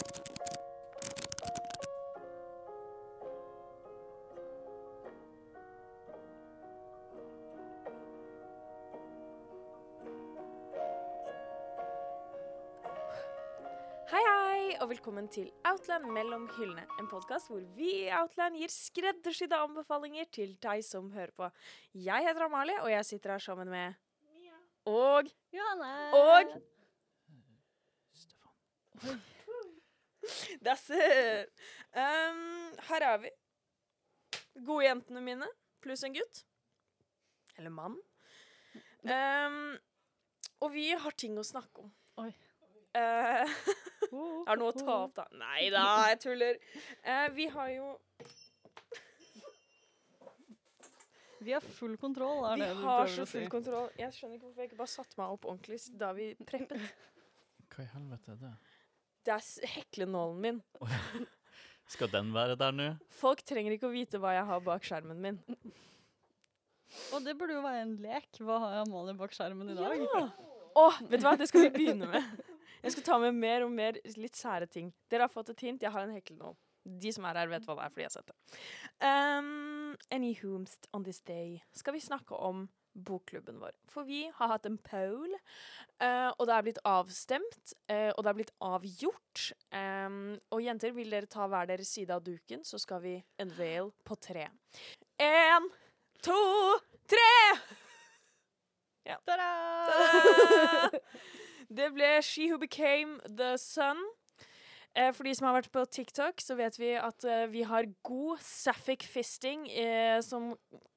Hei, hei, og velkommen til Outland mellom hyllene. En podkast hvor vi i Outland gir skreddersydde anbefalinger til deg som hører på. Jeg heter Amalie, og jeg sitter her sammen med Og Johanne! Og Stefan. That's it. Um, her er vi. Gode jentene mine pluss en gutt. Eller mann. Um, og vi har ting å snakke om. Oi. Uh, er det noe å ta opp, da. Nei da, jeg tuller. Uh, vi har jo Vi har full kontroll, er Vi det du har prøver så å si. full kontroll. Jeg skjønner ikke hvorfor jeg ikke bare satte meg opp ordentlig da vi preppet. Hva i helvete er det? Det er heklenålen min. Skal den være der nå? Folk trenger ikke å vite hva jeg har bak skjermen min. Og det burde jo være en lek. Hva har Amalie bak skjermen i dag? Ja. Oh, vet du hva? Det skal vi begynne med. Jeg skal ta med mer og mer litt sære ting. Dere har fått et hint. Jeg har en heklenål. De som er her, vet hva det er, fordi jeg har sett det. Um, Anywhomst on this day skal vi snakke om bokklubben vår. For vi har hatt en poll, uh, og det er blitt avstemt, uh, og det er blitt avgjort. Um, og jenter, vil dere ta hver deres side av duken, så skal vi unveil på tre. En, to, tre! Ta-da! Det ble She Who Became The Sun. Eh, for de som har vært på TikTok, så vet vi at eh, vi har god sapphic fisting eh, som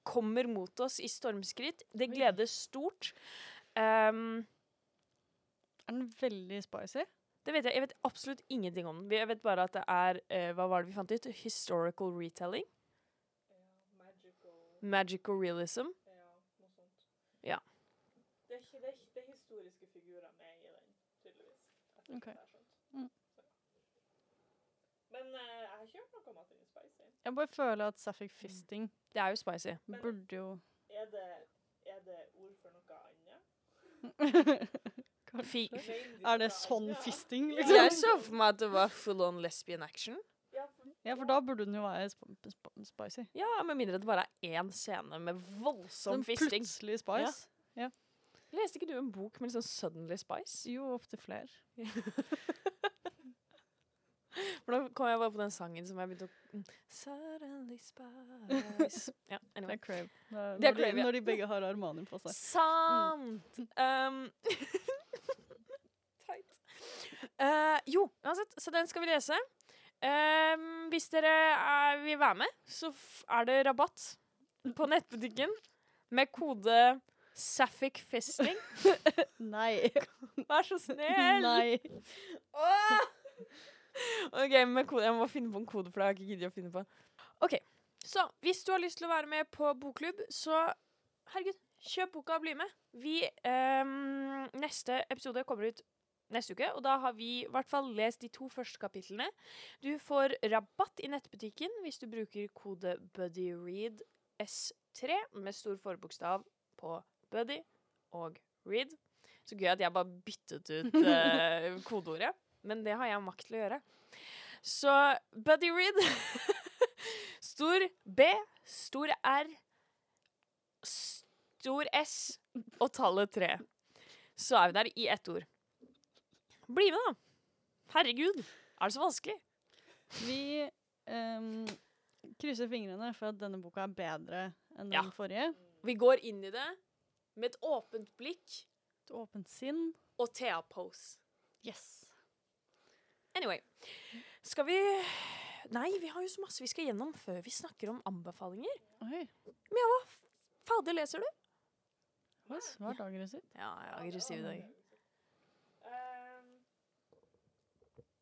kommer mot oss i stormskritt. Det gleder stort. Um, Er den veldig spicy? det vet jeg. Jeg vet absolutt ingenting om den. Jeg vet bare at det er eh, Hva var det vi fant ut? Historical retelling. Magical magical realism. Ja. Det er, ikke, det, er, det er historiske figurer med i den, tydeligvis. etter Ok. det jeg har skjønt. Mm. Så. Men uh, jeg har ikke hørt noe om at den er spicy. Jeg bare føler at sapphic fisting Det er jo spicy. Men- burde jo Er det, er det ord for noe annet? Fi Er det sånn fisting, liksom? Jeg så for meg at det var full on lesbian action. Ja, for, da burde den jo være sp sp spicy. Ja, Med mindre det bare er én scene med voldsom Den fisting. plutselig spice. Leste ikke du en bok med liksom Suddenly Spice? Jo, opptil flere. For da kom jeg bare på den sangen som jeg begynte å mm, Suddenly Spice. Ja, anyway. Det er Crave. Er, Det er Crave, de, ja. når de begge har Armani på seg. Sant! Um, Teit. Uh, jo, uansett, så den skal vi lese. Um, hvis dere er, vil være med, så er det rabatt på nettbutikken med kode Sapphic Fisting. Nei. Vær så snill! Nei. Åh! OK, med kode. Jeg må finne på en kode, for det har jeg ikke giddet å finne på. OK, så hvis du har lyst til å være med på bokklubb, så herregud, kjøp boka og bli med. Vi um, Neste episode kommer ut neste uke, og da har vi i hvert fall lest de to første kapitlene. Du får rabatt i nettbutikken hvis du bruker kode BuddyRead S3 med stor forbokstav på Buddy og Read. Så gøy at jeg bare byttet ut uh, kodeordet. Men det har jeg makt til å gjøre. Så Buddy Read Stor B, stor R, stor S og tallet tre. Så er vi der i ett ord. Bli med, da! Herregud, er det så vanskelig? Vi um, krysser fingrene for at denne boka er bedre enn Ja. den forrige. Vi går inn i det med et åpent blikk Et åpent sinn. og Thea-pose. Yes. Anyway. Skal vi Nei, vi har jo så masse vi skal gjennom før vi snakker om anbefalinger. Oi. Fader, leser du? Hva svært aggressivt. Ja, jeg er aggressiv i dag. Ehm,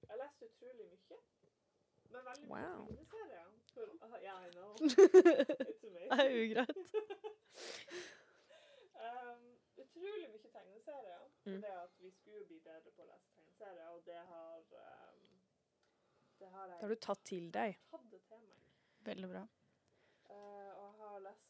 jeg leser utrolig mye. Men veldig mye Wow. tegneserier. For, uh, yeah, I know. It's Det er ugreit. um, utrolig mye tegneserier. Mm. Det at vi skulle bli bedre på å lese tegneserier, og det har Det har jeg Det har du tatt til deg. tatt det til meg. Veldig bra. Uh, og jeg har lest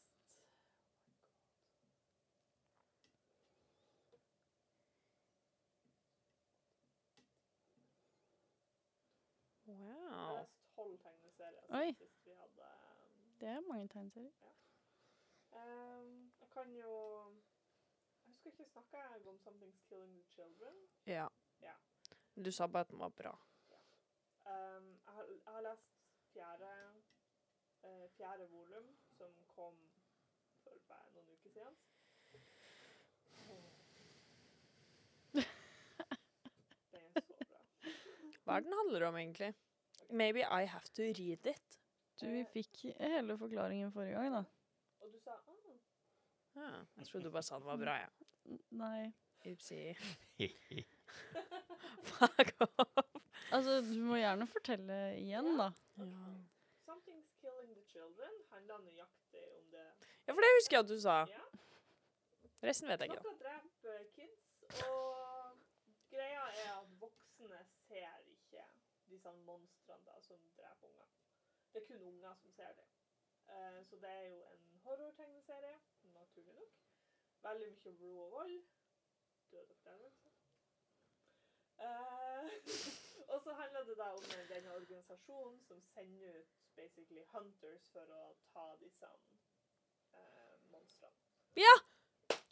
Wow. Jeg har lest tolv tegneserier siden sist vi hadde um, Det er mange tegneserier. um, Jeg kan jo Jeg husker ikke snakka jeg om 'Something's Killing the Children'? Ja. Ja. Du sa bare at den var bra. Um, jeg, har, jeg har lest fjerde, uh, fjerde volum, som kom for bare noen uker siden. Det er så bra. Hva er den handler om, egentlig? Maybe I have to read it. Du, fikk hele forklaringen forrige gang, da. Og du sa ah, Ja, jeg trodde du bare sa den var bra, ja. Nei. Upsi. Fuck off. Altså, du må gjerne fortelle igjen, da. Ja. 'Something's Killing the Children' handler nøyaktig om det. ja, for det husker jeg at du sa. Ja. Resten vet jeg ikke. Noe dreper kids, og greia er at voksne ser ikke disse monstrene da, som dreper unger. Det er kun unger som ser det. Uh, så det er jo en horrortegneserie, naturlig nok. Veldig mye blod og vold. Død og fordervelse. Eh, og så handler det da om denne organisasjonen som sender ut basically hunters for å ta disse uh, monstrene.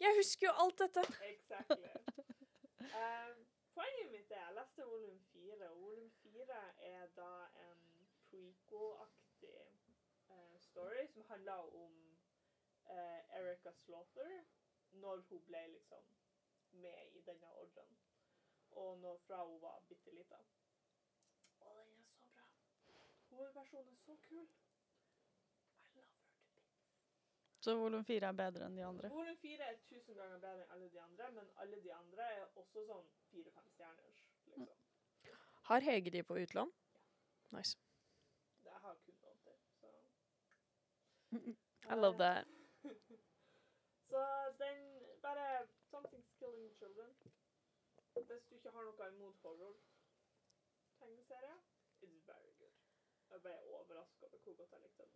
Jeg husker jo alt dette. Exactly. Uh, poenget mitt er jeg leste volum fire, volum fire er da en prequel-aktig uh, story som handler om Erica Slaughter når hun ble liksom med i denne ordren. Og når fra hun var bitte lita. Å, den er så bra. Hovedpersonen er så kul. I love her to bits. Så volum fire er bedre enn de andre. Volum fire er tusen ganger bedre enn alle de andre, men alle de andre er også sånn fire-fem stjerners. Liksom. Har Hege de på utlån? Nice. Det har kun noen til, så I love that. Så den bare Something's killing children. Hvis du ikke har noe imot horror tegneserie, it's very good. Jeg ble overraska over hvor godt jeg likte den.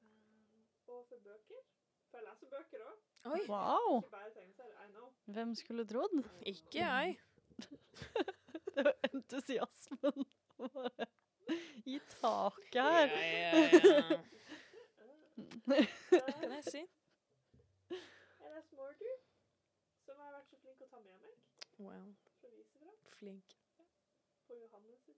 Um, og for bøker For jeg leser bøker òg. Wow! Ikke bare tegneserier. I know. Hvem skulle trodd? Ikke jeg. Det var entusiasmen bare i taket her. Ja, ja, ja. Hva Kan jeg si? Jeg leser Mordu, som jeg har vært så flink å ta med meg Wow. Flink. på Johannes sitt.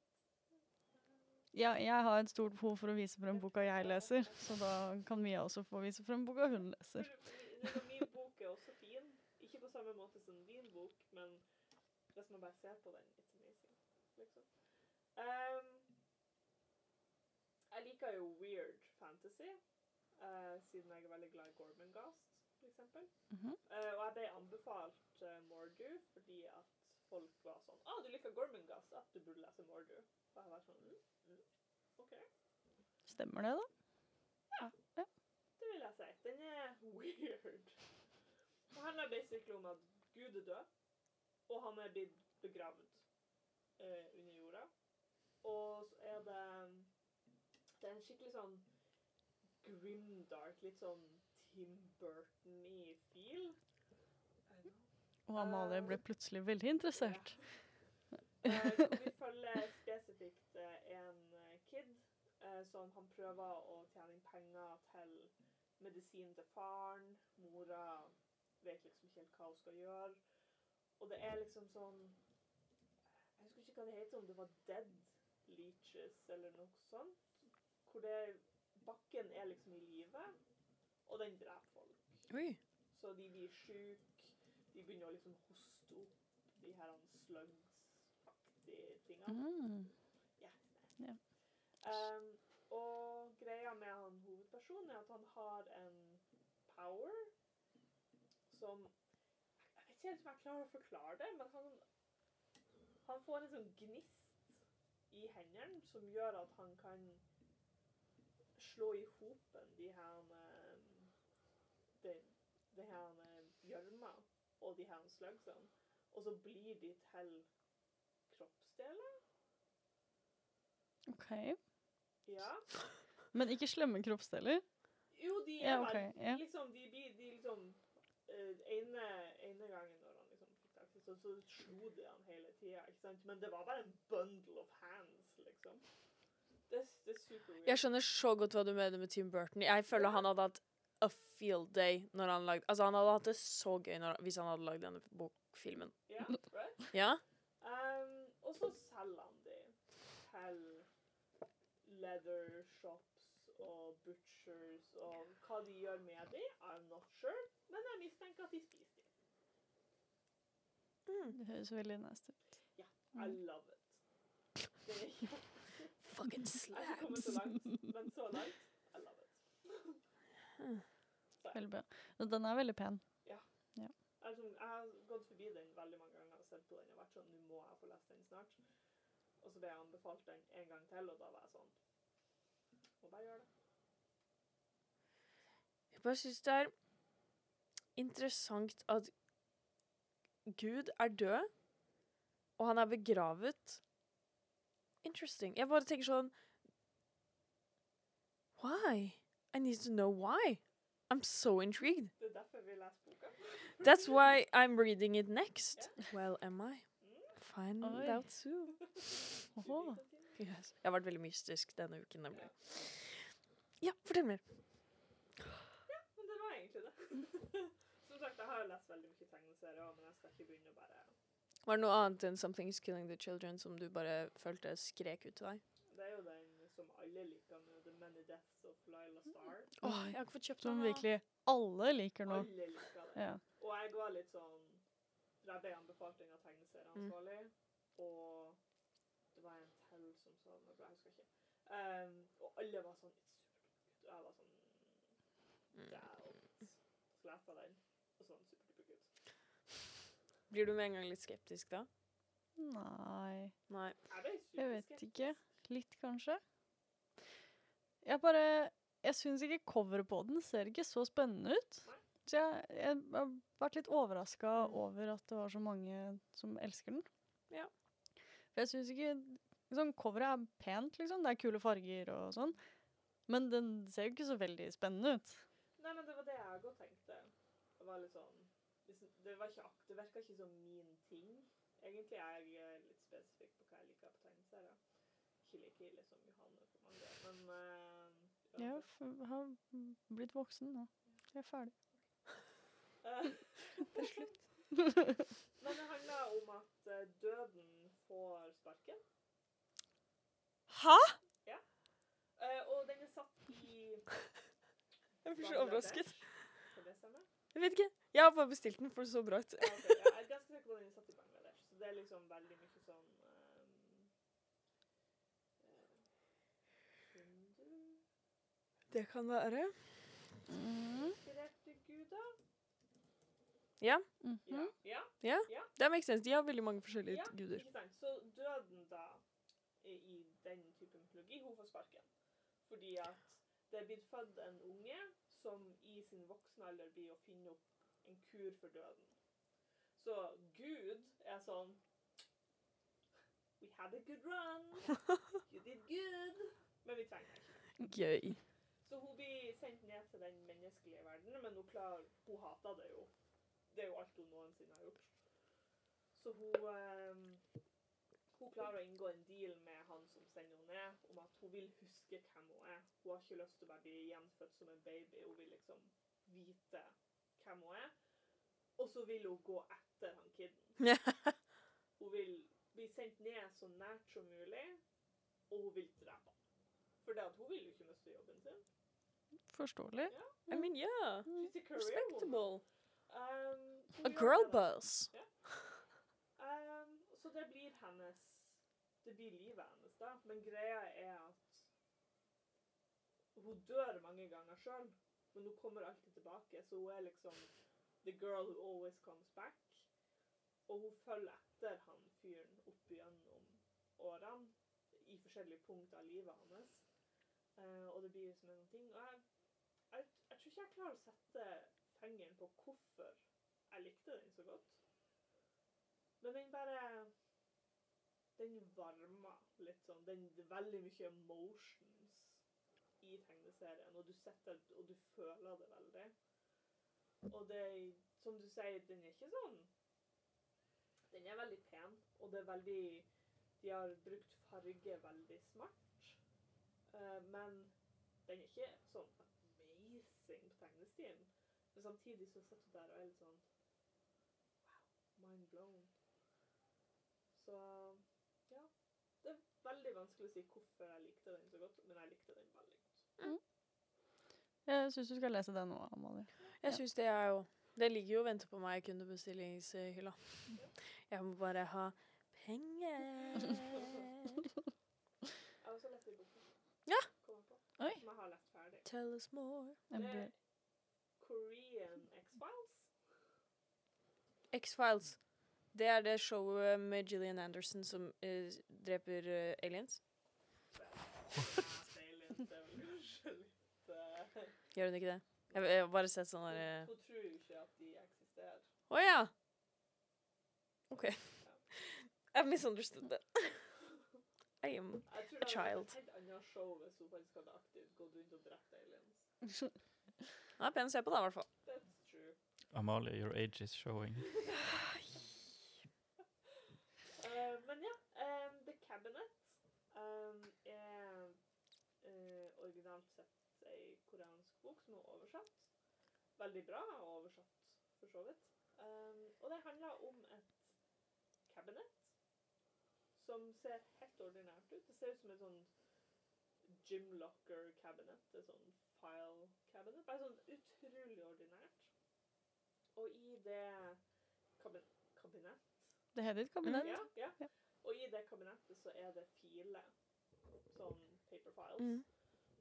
Ja, jeg har et stort behov for å vise frem boka jeg leser, så da kan Mia også få vise frem boka hun leser. Min bok er også fin. Ikke på samme måte som din bok, men hvis man bare ser på den, it's amazing. Liksom. Um, jeg liker jo weird fantasy, uh, siden jeg er veldig glad i Gormenghast, for eksempel. -hmm. uh, og jeg ble anbefalt uh, Mordu fordi at folk var sånn ah, du liker Gormungas, at du burde lese Mordu. Og jeg var sånn mm, mm, OK. Stemmer det, da? Ja, Det vil jeg si. Den er weird. Det handler basically om at Gud er død, og han er blitt begravd uh, under jorda. Og så er det Det er en skikkelig sånn grimdark, litt sånn Tim Burton i feel. Og Amalie ble plutselig veldig interessert. Ja. så vi følger spesifikt eh, en eh, kid eh, som han prøver å tjene inn penger til medisin til faren. Mora vet liksom ikke helt hva hun skal gjøre. Og det er liksom sånn Jeg husker ikke hva det heter, om det var dead leeches eller noe sånt. Hvor det bakken er liksom i live, og den dreper folk. Oi. Så de blir syke. De begynner å liksom hoste opp de her slugs-aktige tingene. Mm. Yeah. Yeah. Um, og greia med han hovedpersonen er at han har en power som Jeg vet ikke helt om jeg klarer å forklare det, men han, han får en sånn gnist i hendene som gjør at han kan slå i hopen de her um, de, de her um, gjørma og de her slugsene, og så blir de til kroppsdeler. OK. Ja. Men ikke slemme kroppsdeler? Jo, de er Ja, okay, ja. liksom De blir de liksom uh, ene, ene gangen når han liksom fikk tak i så, så slo de han hele tida, ikke sant? Men det var bare en bundle of hands, liksom. Det, det er super weird. Jeg skjønner så godt hva du mener med Tim Burton. Jeg føler han hadde hatt a field day når han lagde Altså, han hadde hatt det så gøy når, hvis han hadde lagd denne bokfilmen. Ja, right? Ja? Um, og så selger han de til leather shops og butchers og hva de gjør med de, I'm not sure, men jeg mistenker at de spiser de. Mm. Det høres veldig nasty ut. Ja. I Mm. love it. Det er ikke Fucking Jeg har ikke kommet så langt, men så langt, I love it. Veldig bra. Den er veldig pen. Altså, jeg har gått forbi den veldig mange ganger og sett på den og vært sånn, nå må jeg få lest den snart. Og så ble jeg anbefalt den en gang til, og da var jeg sånn, må bare gjøre det. Jeg bare syns det er interessant at Gud er død, og han er begravet. Interesting. Jeg bare tenker sånn Why? I need to know why. I'm so intrigued. Det er derfor vi leser boka. That's why I'm reading it next. Well, am I? Find Oi. out soon. Oh. Yes. Jeg har vært veldig mystisk denne uken, nemlig. Ja, fortell mer. Ja, Men det var egentlig det. Som sagt, jeg har jo lest veldig mye tegneserier, men jeg skal ikke begynne å bare... Var det noe annet enn 'Something's Killing the Children' som du bare følte skrek ut til deg? Det er jo den som alle liker med The Many Deaths of Lila Star. Åh, jeg har ikke fått kjøpt noen den. virkelig alle liker nå. Alle liker det. Ja. Og jeg var litt sånn Jeg ble anbefalt den av tegneserieansvarlig, og det var en til som sa noe bra, jeg husker ikke. Um, og alle var sånn It's superduper. Og jeg var sånn Mm. Doubt. Så av den, og sånn superduper good. Blir du med en gang litt skeptisk da? Nei Nei. Jeg Jeg vet ikke. Litt, kanskje. Jeg bare Jeg syns ikke coveret på den ser ikke så spennende ut. Så jeg, jeg har vært litt overraska Mm. over at det var så mange som elsker den. Ja. For jeg syns ikke liksom, Coveret er pent, liksom. Det er kule farger og sånn. Men den ser jo ikke så veldig spennende ut. Nei, men det var det jeg òg tenkte. Det var litt sånn liksom, Det, var ikke, det virka ikke som min ting. Egentlig er jeg litt spesifikk på hva jeg liker på tegneserier. Ikke like ille som Johanne på mange, men uh, Jeg har f- har blitt voksen nå. Jeg er ferdig. det er slutt. Men det handler om at eh, døden får sparken. Hæ? Ja. og den er satt i Jeg blir så overrasket. Jeg vet ikke. Jeg har bare bestilt den, for det så bra ut. Ja, ok, ja, jeg er ganske sikker på at den er satt i Bangladesh. Så det er liksom veldig mye sånn um, Hindu Det kan være. Mm. Ja. guder. -hmm. Ja. ja. Det makes sense. De har veldig mange forskjellige Ja, guder. ikke sant. Så døden da, i i den typen mytologi, hun får sparken. Fordi at det er blitt født en unge som i sin voksenalder blir å finne opp en kur for døden. Så Gud er sånn We had a good run. You did good. Men vi trenger deg ikke. Gøy. Så hun blir sendt ned til den menneskelige verden, men hun, klar, hun hater det jo. Det er jo alt hun noensinne har gjort. Så hun, ehm, hun klarer å inngå en deal med han som sender henne ned, om at hun vil huske hvem hun er. Hun har ikke lyst til å bare bli gjenfødt som en baby. Hun vil liksom vite hvem hun er. Og så vil hun gå etter han kiden. Hun vil bli sendt ned så nært som mulig, og hun vil drepe han. For det at hun vil jo ikke miste jobben sin. Forståelig. I mean, yeah. She's a Respectable. Um, A girl det da. Um, så det blir hennes Det blir livet hennes, da. Men greia er at hun dør mange ganger sjøl, men hun kommer alltid tilbake. Så hun er liksom the girl who always comes back. Og hun følger etter han fyren opp gjennom årene i forskjellige punkt av livet hans. Eh, og det blir som en ting. Og jeg, jeg, jeg tror ikke jeg klarer å sette fingeren på hvorfor jeg likte den så godt. Men den bare Den varma litt sånn. Den, er veldig mye emotions i tegneserien, og du setter og du føler det veldig. Og det Som du sier, den er ikke sånn Den er veldig pen, og det er veldig De har brukt farge veldig smart. Eh, men den er ikke sånn amazing på tegnestilen. Men samtidig så satt hun der og er litt sånn Wow, mind blown. Så ja. Det er veldig vanskelig å si hvorfor jeg likte den så godt, men jeg likte den veldig godt. Jeg syns du skal lese den nå, Amalie. Jeg syns det er jo Det ligger jo og venter på meg i kundebestillingshylla. Jeg må bare ha penger. Jeg har også lest den boken. Ja. Kommer på. Oi. Som jeg har lest ferdig. Tell us more. Det er Korean X-Files. X-Files. Det er det showet med Gillian Anderson som uh, dreper uh, aliens. Gjør hun ikke det? Jeg, jeg har bare sett sånn der Hun tror ikke at de eksisterer. Å ja! OK. I've misunderstood that. I am Jeg tror A det hadde child. vært et helt annet show hvis hun faktisk hadde aktivt gått rundt og drept aliens. Ja, pen å se på, da, i hvert fall. That's true. Amalie, your age is showing. Eh, men ja, eh, The Cabinet eh, er eh, originalt sett ei koreansk bok som er oversatt. Veldig bra oversatt, for så vidt. Eh, og det handler om et cabinet som ser helt ordinært ut. Det ser ut som et sånn gym locker cabinet. Er sånn file cabinet. Bare sånn utrolig ordinært. Og i det kabin kabinett det heter et kabinett. ja, ja. Ja. Og i det kabinettet så er det filer, sånn paper files, Mm.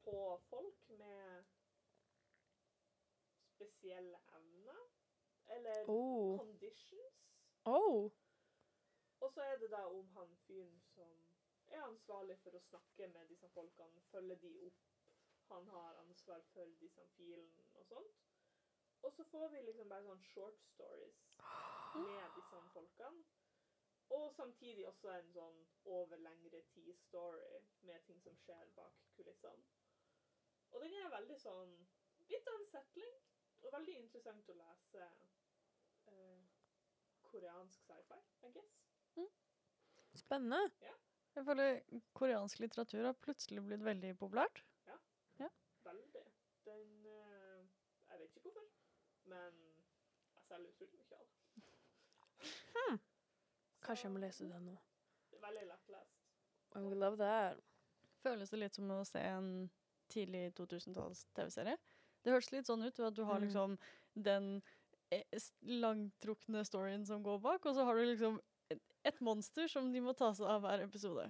på folk med spesielle evner, eller Oh. conditions. oh. Og så er det da om han fyren som er ansvarlig for å snakke med disse folkene, følge de opp. Han har ansvar for disse filene og sånt. Og så får vi liksom bare sånn short stories med disse folkene. Og samtidig også en sånn over lengre tid-story med ting som skjer bak kulissene. Og den er veldig sånn litt unsettling, og veldig interessant å lese eh, koreansk sci-fi, I guess. Spennende. Jeg føler koreansk litteratur har plutselig blitt veldig populært. Ja, Veldig. Den uh, Jeg vet ikke hvorfor, men jeg selger utrolig mye av det. Kanskje jeg må lese den nå. Det er veldig lettlest. I will love that. Føles det litt som å se en tidlig 2000-talls TV-serie? Det høres litt sånn ut, at du har Mm. liksom den eh, langtrukne storyen som går bak, og så har du liksom et, monster som de må ta seg av hver episode.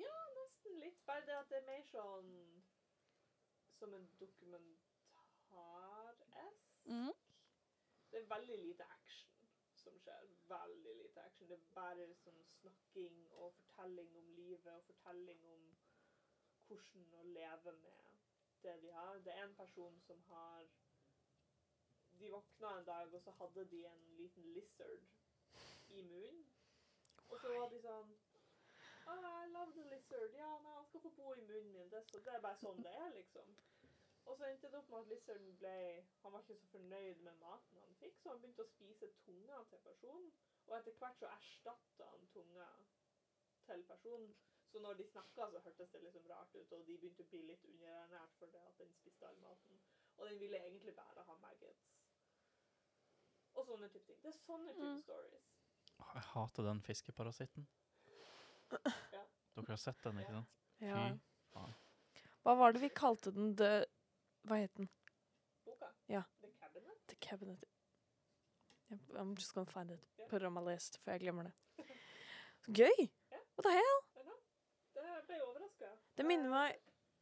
Ja, nesten litt. Bare det at det er mer sånn som en dokumentar-esk. Mhm. Det er veldig lite action som skjer. Veldig lite action. Det er bare sånn snakking og fortelling om livet og fortelling om hvordan å leve med det de har. Det er en person som har De våkna en dag, og så hadde de en liten lizard i munnen. Og så var de sånn Oh, I love the lizard. Ja, nei, han skal få bo i munnen min. Det, så, det er bare sånn det er, liksom. Og så endte det opp med at lizarden ble Han var ikke så fornøyd med maten han fikk, så han begynte å spise tunga til personen. Og etter hvert så erstatta han tunga til personen. Så når de snakka, så hørtes det liksom rart ut, og de begynte å bli litt underernært for det at den spiste all maten. Og den ville egentlig bare ha maggots. Og sånne type ting. Det er sånne type Mm. stories. Jeg hater den fiskeparasitten. Ja. Dere har sett den, ikke sant? Ja. Fy faen. Hva var det vi kalte den? The Hva het den? Boka. Ja. The Cabinet. The Cabinet. I'm just gonna find it. Ja. Put it on my list, for jeg glemmer det. Så gøy! Ja. What the hell? Det ble jeg overraska. Det minner meg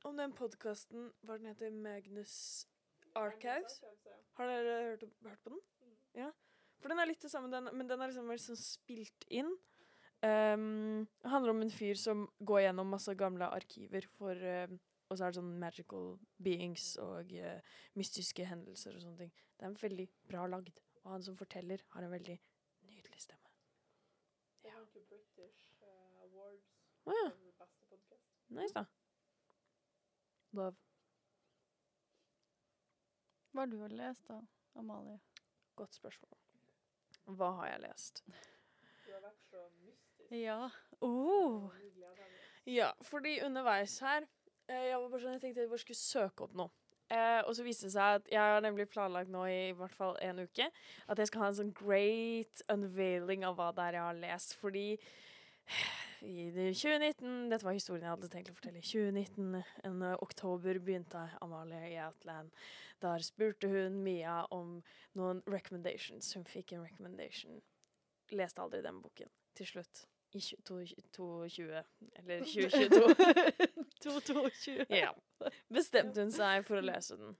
om den podkasten Hva den heter Magnus Archives. Har dere hørt, hørt på den? Mm. Ja. For den er litt det samme, den, men den er liksom mer sånn spilt inn. Um, det handler om en fyr som går gjennom masse gamle arkiver for uh, Og så er det sånn magical beings og uh, mystiske hendelser og sånne ting. Det er veldig bra lagd. Og han som forteller, har en veldig nydelig stemme. Jo British eh, Awards Å ja. Nice, da. Love. Hva har du lest da, Amalie? Godt spørsmål. Hva har jeg lest? Du har vært så mystisk. Ja. Oh. Ja, fordi underveis her eh, Jeg var bare sånn, jeg tenkte jeg bare skulle søke opp noe. Eh, og så viste det seg at jeg har nemlig planlagt nå i, i hvert fall en uke at jeg skal ha en sånn great unveiling av hva det er jeg har lest. Fordi i 2019 Dette var historien jeg hadde tenkt å fortelle. I 2019, en eh, oktober, begynte Amalie i Outland. Der spurte hun Mia om noen recommendations. Hun fikk en recommendation. Leste aldri den boken. Til slutt. I 2020, eller 2022. 222. Ja. Bestemte hun seg for å lese den.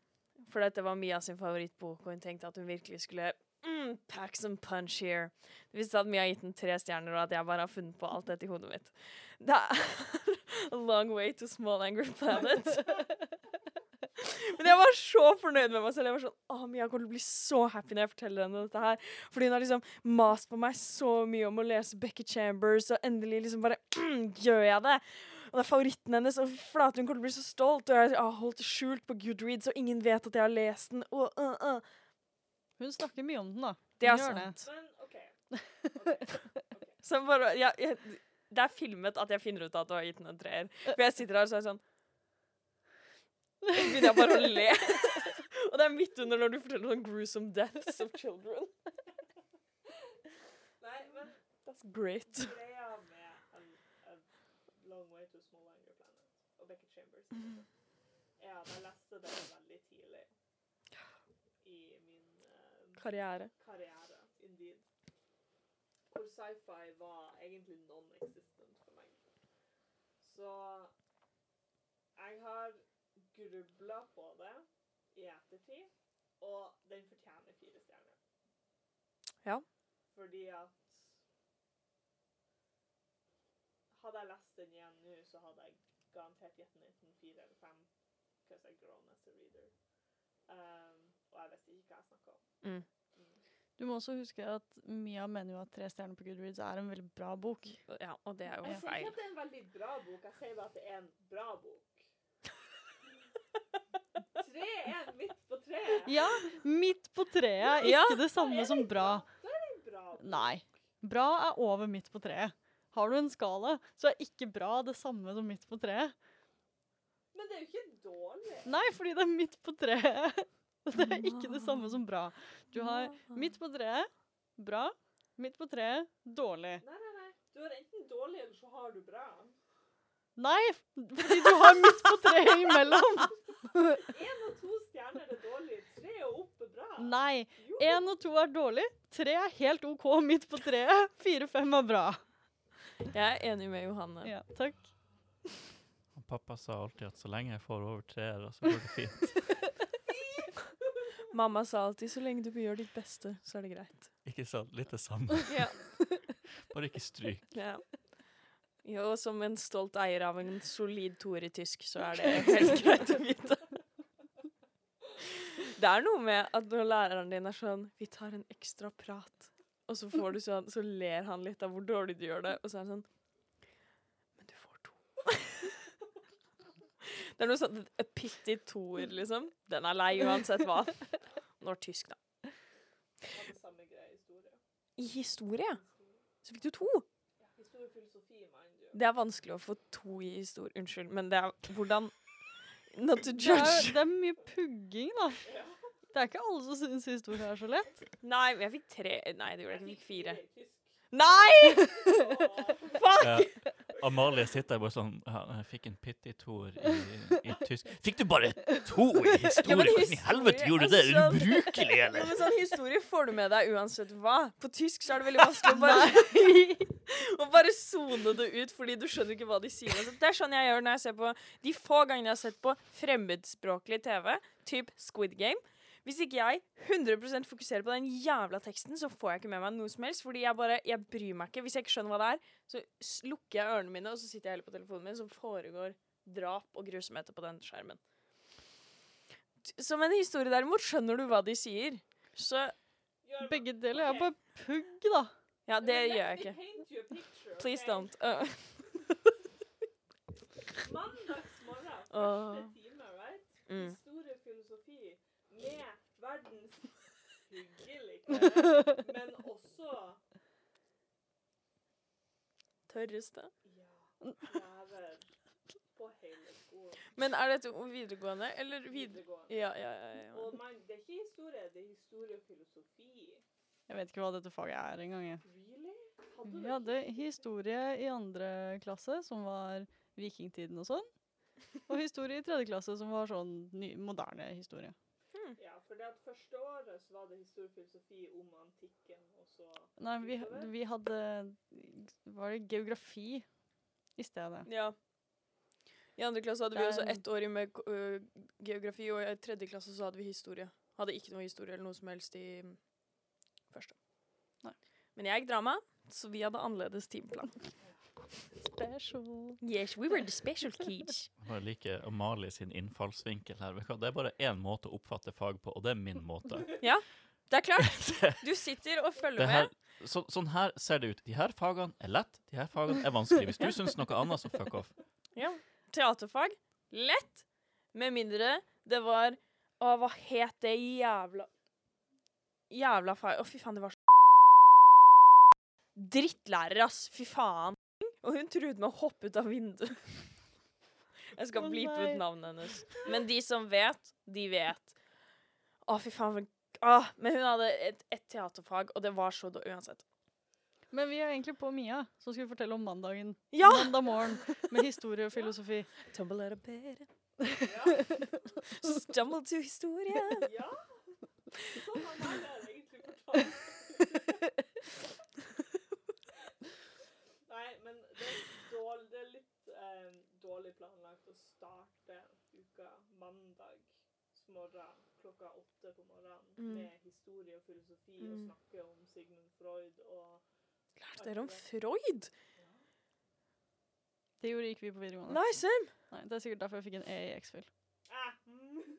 For dette var Mia sin favorittbok, og hun tenkte at hun virkelig skulle pack some punch here. Det visste at Mia har gitt den tre stjerner, og at jeg bare har funnet på alt dette i hodet mitt. Det er a long way to small angry planet. Men jeg var så fornøyd med meg selv. Jeg var sånn, oh, Mia kommer til å bli så happy når jeg forteller henne dette her. Fordi hun har liksom mast på meg så mye om å lese Becky Chambers, og endelig liksom bare gjør jeg det. Og det er favoritten hennes, og flate, hun kommer til å bli så stolt. Og jeg har holdt det skjult på Goodreads, og ingen vet at jeg har lest den. Og, uh, uh. Hun snakker mye om den, da. Det er Hun sant. Men OK. Så bare, ja, jeg, det er filmet at jeg finner ut at du har gitt den en treer. For jeg sitter her og så er sånn Så begynner jeg bare å le. og det er midt under når du forteller sånn gruesome deaths of children. Nei, men That's great. greia med en Long Way to Small Anger Planet og Becky Chambers mm. Ja, da leste det veldig tidlig i min eh, Karriere. karriere, indeed. Hvor sci-fi var egentlig non-existent for meg. Så jeg har grubla på det i ettertid, og den fortjener fire stjerner. Ja. Fordi at Hadde jeg lest den igjen nå, så hadde jeg garantert gitt den enten fire eller fem. Because I've grown as a reader. Um, og jeg visste ikke hva jeg snakka om. Mm. Mm. Du må også huske at Mia mener jo at Tre stjerner på Goodreads er en veldig bra bok. Ja, og det er jo Jeg sier ikke at det er en veldig bra bok, jeg sier bare at det er en bra bok. Tre er midt på treet. Ja, midt på treet er Ja. ikke det samme som bra. Da er det en bra bok. Nei. Bra er over midt på treet. Har du en skala, så er ikke bra det samme som midt på treet. Men det er jo ikke dårlig. Nei, fordi det er midt på treet. Det er ikke det samme som bra. Du har midt på treet, bra. Midt på treet, dårlig. Nei, nei, nei. Du har enten dårlig, eller så har du bra. Nei, fordi du har midt på treet imellom. Én og to stjerner er dårlig, tre og opp er bra. Nei. Én og to er dårlig. Tre er helt OK midt på treet. Fire-fem er bra. Jeg er enig med Johanne. Ja, takk. Pappa sa alltid at så lenge jeg får over treer, så går det fint. Mamma sa alltid så lenge du gjør ditt beste, så er det greit. Ikke sant? Litt det samme. Ja. Bare ikke stryk. ja. Jo, som en stolt eier av en solid toer i tysk, så er det helt greit å vite. Det er noe med at når læreren din er sånn Vi tar en ekstra prat. Og så får du sånn Så ler han litt av hvor dårlig du gjør det, og så er han sånn Men du får to. Det er noe sånn A pity toer, liksom. Den er lei uansett hva. Når tysk, da. Samme greie i historie. Så fikk du to. Det er vanskelig å få to i historie. Unnskyld, men det er hvordan Not to Det er, judge. det er mye pugging, da. Det er ikke alle som syns historie er så lett. Nei, jeg fikk tre. Nei, det gjorde jeg ikke. Jeg fikk fire. Nei! Fuck! Ja. Amalie sitter bare sånn ja, Jeg fikk en pitty-toer i, i tysk. Fikk du bare to i historie? Ja, Hvordan i helvete gjorde du det? Er du sånn- ubrukelig, Ja, eller? men sånn historie får du med deg uansett hva. På tysk så er det veldig vanskelig å bare, å bare sone det ut, fordi du skjønner ikke hva de sier. Så det er sånn jeg gjør når jeg ser på de få gangene jeg har sett på fremmedspråklig TV, typ Squid Game. Hvis ikke jeg 100% fokuserer på den jævla teksten, så får jeg ikke med meg noe som helst. Fordi jeg bare, jeg bryr meg ikke. Hvis jeg ikke skjønner hva det er, så lukker jeg ørene mine, og så sitter jeg heller på telefonen min, så foregår drap og grusomheter på den skjermen. Som en historie derimot, skjønner du hva de sier. Så Begge deler er bare pugg, da. ja, det gjør jeg ikke. Please don't. Uh, Mandagsmorgen, første time, right? mm. Historiefilosofi med verdens hyggeligste, men også Tørreste? Ja. Lærer på hele skolen. Men er dette videregående, eller vid videregående? Ja, ja, ja, ja. Og man, det er ikke historie, det er historiefilosofi. Jeg vet ikke hva dette faget er engang. Really? Vi hadde historie i andre klasse, som var vikingtiden og sånn. Og historie i tredje klasse, som var sånn ny, moderne historie. Ja, for det at første året så var det historie filosofi om antikken, og så Nei, vi, vi hadde Var det geografi i stedet? ja. I andre klasse hadde vi også ett år med uh, geografi, og i tredje klasse så hadde vi historie. Hadde ikke noe historie eller noe som helst i mm, første. Nei. Men jeg gikk drama, så vi hadde annerledes timeplan. Special. Yes, we were the special kids. Jeg liker Amalie sin innfallsvinkel her. Det er bare én måte å oppfatte fag på, og det er min måte. Ja, Det er klart. Du sitter og følger her, med. så, sånn her ser det ut. De her fagene er lett, de her fagene er vanskelig. Hvis du syns noe annet, så fuck off. Ja. Teaterfag. Lett. Med mindre det var Å, hva het det jævla Jævla fag Å, fy faen, det var så Drittlærer, ass. Fy faen. Og hun truet med å hoppe ut av vinduet. Jeg skal oh, blipe ut navnet hennes. Men de som vet, de vet. Å, fy faen. Åh, men hun hadde et, et teaterfag, og det var så da uansett. Men vi er egentlig på Mia, som skal fortelle om mandagen. Ja! Mandag morgen med historie og filosofi. Tumble out of bed. Ja. Stumble to historie. ja. Sånn har jeg det egentlig fortalt. Nei, men det er, dårlig, det er litt eh, dårlig planlagt å starte uka mandag morgen klokka åtte på morgenen Mm. med historie og filosofi og Mm. snakke om Sigmund Freud og Lærte dere om Freud? Det gjorde ikke vi på videregående. Nei, same. Nei, det er sikkert derfor jeg fikk en E i X-Fill. ah, mm.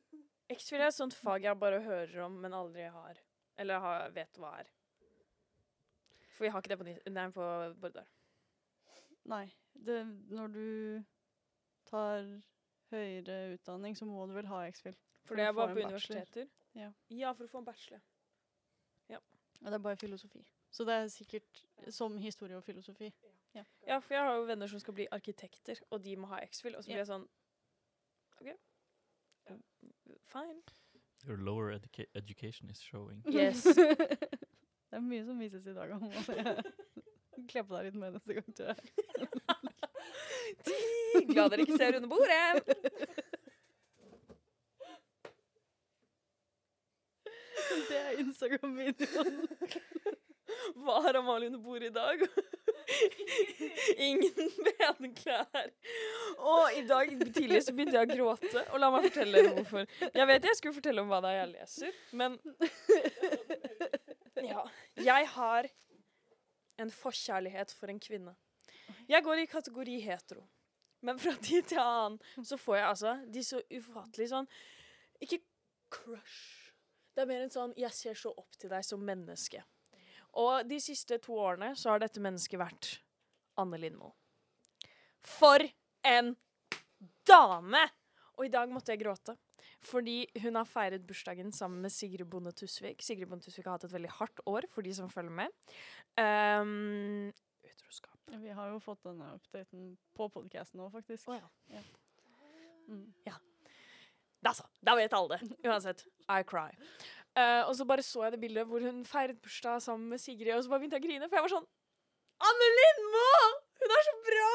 X-Fill er et sånt fag jeg bare hører om, men aldri har. Eller har, vet hva er. For vi har ikke det på, nei, på Bordar. Nei, det, når du tar høyere utdanning, så må du vel ha X-Fill. For For det er bare på universiteter. Ja. ja, for å få en bachelor. Ja, det er bare filosofi. Så det er sikkert som historie og filosofi. Ja, for jeg har jo venner som skal bli arkitekter, og de må ha X-Fill. Og så blir jeg sånn OK. Fine. Your lower educa education is showing. Yes. det er mye som vises i dag. Om, å kler på deg litt mer neste gang, tror jeg. Glad dere ikke ser under bordet. Det er Instagram-videoen. Hva har Amalie under bordet i dag? Ingen benklær. Og i dag tidlig så begynte jeg å gråte. Og la meg fortelle dere hvorfor. Jeg vet jeg skulle fortelle om hva det er jeg leser, men ja. Jeg har en forkjærlighet for en kvinne. Jeg går i kategori hetero. Men fra tid til annen så får jeg altså de så ufattelig sånn Ikke crush. Det er mer en sånn Jeg ser så opp til deg som menneske. Og de siste to årene så har dette mennesket vært Anne Lindmo. For en dame! Og i dag måtte jeg gråte. Fordi hun har feiret bursdagen sammen med Sigrid Bonde Tusvik. Sigrid Bonde Tusvik har hatt et veldig hardt år, for de som følger med. Um, utroskap. Vi har jo fått denne updaten på podcasten nå, faktisk. Oh, ja. Mm. Da så. Da vet alle det. Uansett. I cry. Uh, og så bare så jeg det bildet hvor hun feiret bursdag sammen med Sigrid, og så bare begynte jeg å grine, for jeg var sånn Anne Lindmo! Hun er så bra!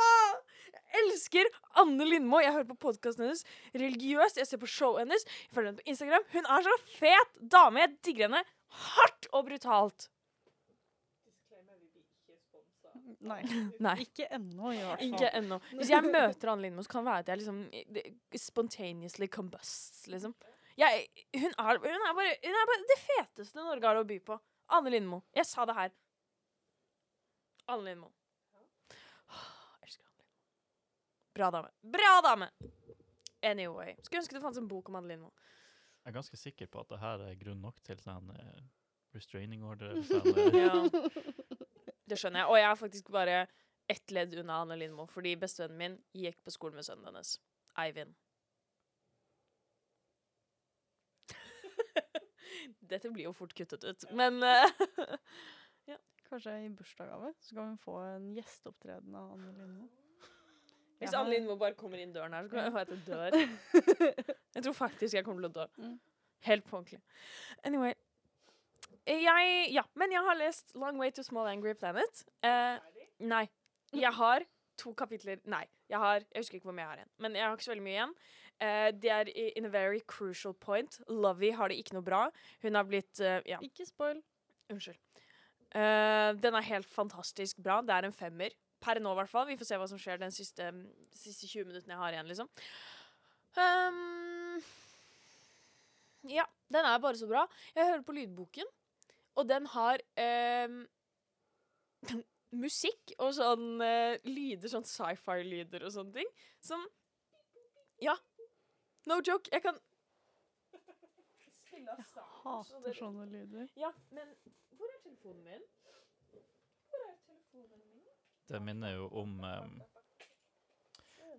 Jeg elsker Anne Lindmo. Jeg hører på podkasten hennes religiøst. Jeg ser på showet hennes. Jeg følger henne på Instagram. Hun er så fet dame. Jeg digger henne hardt og brutalt. Disclaimer, vi blir ikke sponsa. Nei. Nei. Ikke ennå, i hvert fall. Ikke ennå. Hvis jeg møter Anne Lindmo, så kan det være at jeg liksom spontaneously combusts, liksom. Jeg, hun, er, hun, er bare, hun er bare det feteste Norge har å by på. Anne Lindmo. Jeg sa det her. Anne Lindmo. Åh, Elsker Anne Lindmo. Bra dame. Bra dame! Anyway. Skulle ønske det fantes en bok om Anne Lindmo. Jeg er ganske sikker på at det her er grunn nok til sånn eh, restraining order. eller Sånn, eh, Ja. Det skjønner jeg. Og jeg er faktisk bare ett ledd unna Anne Lindmo, fordi bestevennen min gikk på skolen med sønnen hennes. Eivind. Dette blir jo fort kuttet ut, men uh, ja. Kanskje i bursdagsgave så kan hun få en gjesteopptreden av Anne Lindmo. Hvis Anne Lindmo bare kommer inn døren her, så kan jeg at dør. Jeg tror faktisk jeg kommer til å dø. Mm. Helt på ordentlig. Anyway. Jeg Ja, men jeg har lest Long Way to Small Angry Planet. Eh, nei. Jeg har to kapitler Nei, jeg har Jeg husker ikke hvor mye jeg har igjen. Men jeg har ikke så veldig mye igjen. Eh, det er in a very crucial point. Lovey har det ikke noe bra. Hun har blitt eh, Ja, Ikke spoil. unnskyld. Eh, den er helt fantastisk bra. Det er en femmer. Per nå, i hvert fall. Vi får se hva som skjer den siste, siste 20 minuttene jeg har igjen, liksom. Um, ja, den er bare så bra. Jeg hører på lydboken, og den har eh, musikk og sånn eh, lyder, sånn sci-fi-lyder og sånne ting, som Ja. No joke. Jeg kan spille av Jeg sound, så hater sånne lyder. Ja, men hvor er telefonen min? Hvor er telefonen min? Det minner jo om um,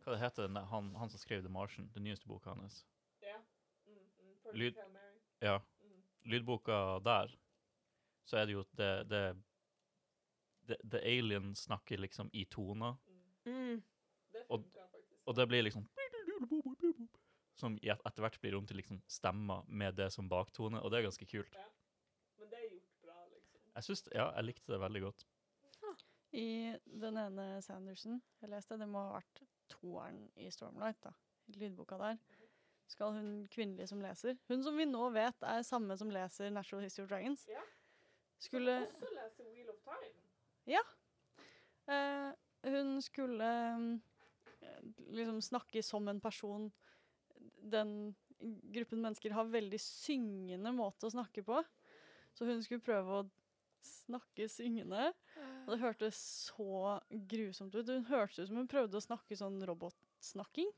Hva det heter den, han, han som skrev The Martian, den nyeste boka hans? Ja. Mm, mm. Lyd- Ja. Mm. Lydboka der, så er det jo det, det, det The Alien snakker liksom i toner, Mm. Og- og det blir liksom Som etter hvert blir om til liksom stemmer med det som baktone, og det er ganske kult. Men det er gjort bra, liksom. Jeg synes, ja, jeg likte det veldig godt. I den ene Sanderson jeg leste, det må ha vært toeren i Stormlight, da. I lydboka der. Skal hun kvinnelige som leser Hun som vi nå vet er samme som leser Natural History of Dragons. Ja. Skulle Også lese Wheel of Time. eh, Hun skulle mm, eh, liksom snakke som en person Den gruppen mennesker har veldig syngende måte å snakke på. Så hun skulle prøve å snakke syngende. Og det hørtes så grusomt ut. Hun hørtes ut som hun prøvde å snakke sånn robotsnakking.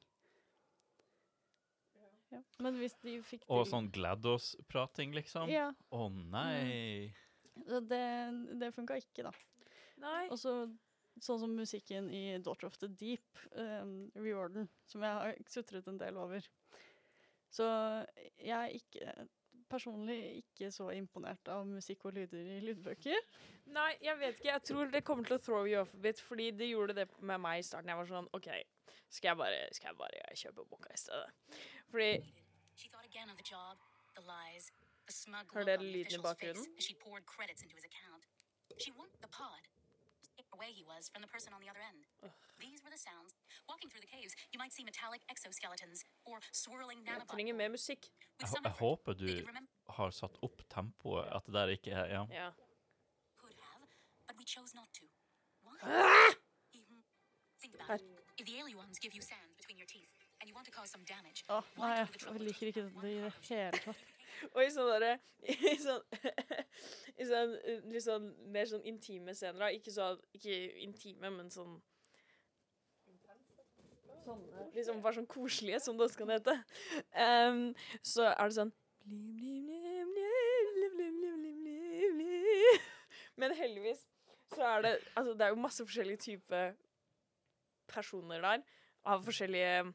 Ja. Ja. Men hvis de fikk til Og sånn GLaDOS-prating, liksom. Å Ja, nei! så det, det funka ikke, da. Nei. Og så sånn som musikken i Daughter of the Deep, um, Reorden, som jeg har sutret en del over. Så jeg er ikke personlig ikke så imponert av musikk og lyder i lydbøker. Nei, jeg vet ikke. Jeg tror det kommer til å throw you off a bit, fordi det gjorde det med meg i starten. Jeg var sånn OK, skal jeg bare, skal jeg bare kjøpe boka i stedet? Fordi She thought again of the job, the lies, the smug Hør look dere on lyden i bakgrunnen? as she poured credits into his account. She wanted the pod. Away he was from the person on the other end. These were the sounds. Walking through the caves, you might see metallic exoskeletons or swirling jeg nanobot. trenger mer musikk. With Jeg, hå- some jeg effort, håper they du could remember har satt opp tempoet, at det der ikke er Ja. Ja. could have, but we chose not to. Why? Ah! Think about Her. it. If the alien ones give you sand between your teeth, and you want to cause some damage, Åh, why nei, go to the trouble jeg liker ikke det i one det part of you? hele tatt. Og i sånn derre I sånn, i sånn litt sånn mer sånn intime scener, da. Ikke sånn Ikke intime, men sånn Sånne liksom bare sånn koselige, som det også kan hete. Um, så er det sånn Men heldigvis så er det Altså, det er jo masse forskjellige typer personer der. Av forskjellige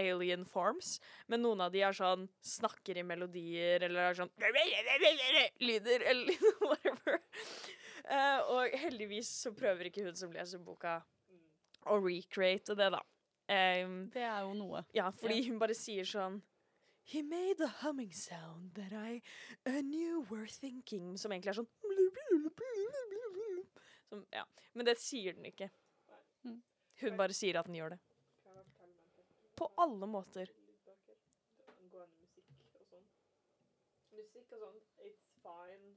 alien forms. Men noen av de er sånn snakker i melodier, eller er sånn lyder, eller whatever. Uh, og heldigvis så prøver ikke hun som leser boka, å recreate det, da. Um, Det er jo noe. ja, fordi hun bare sier sånn He made a humming sound that I uh, knew were thinking Som egentlig er sånn som, ja. Men det sier den ikke. Mm. Hun bare sier at den gjør det. Kan jeg fortelle meg en ting? På alle måter. Musikk og sånn. It's fine.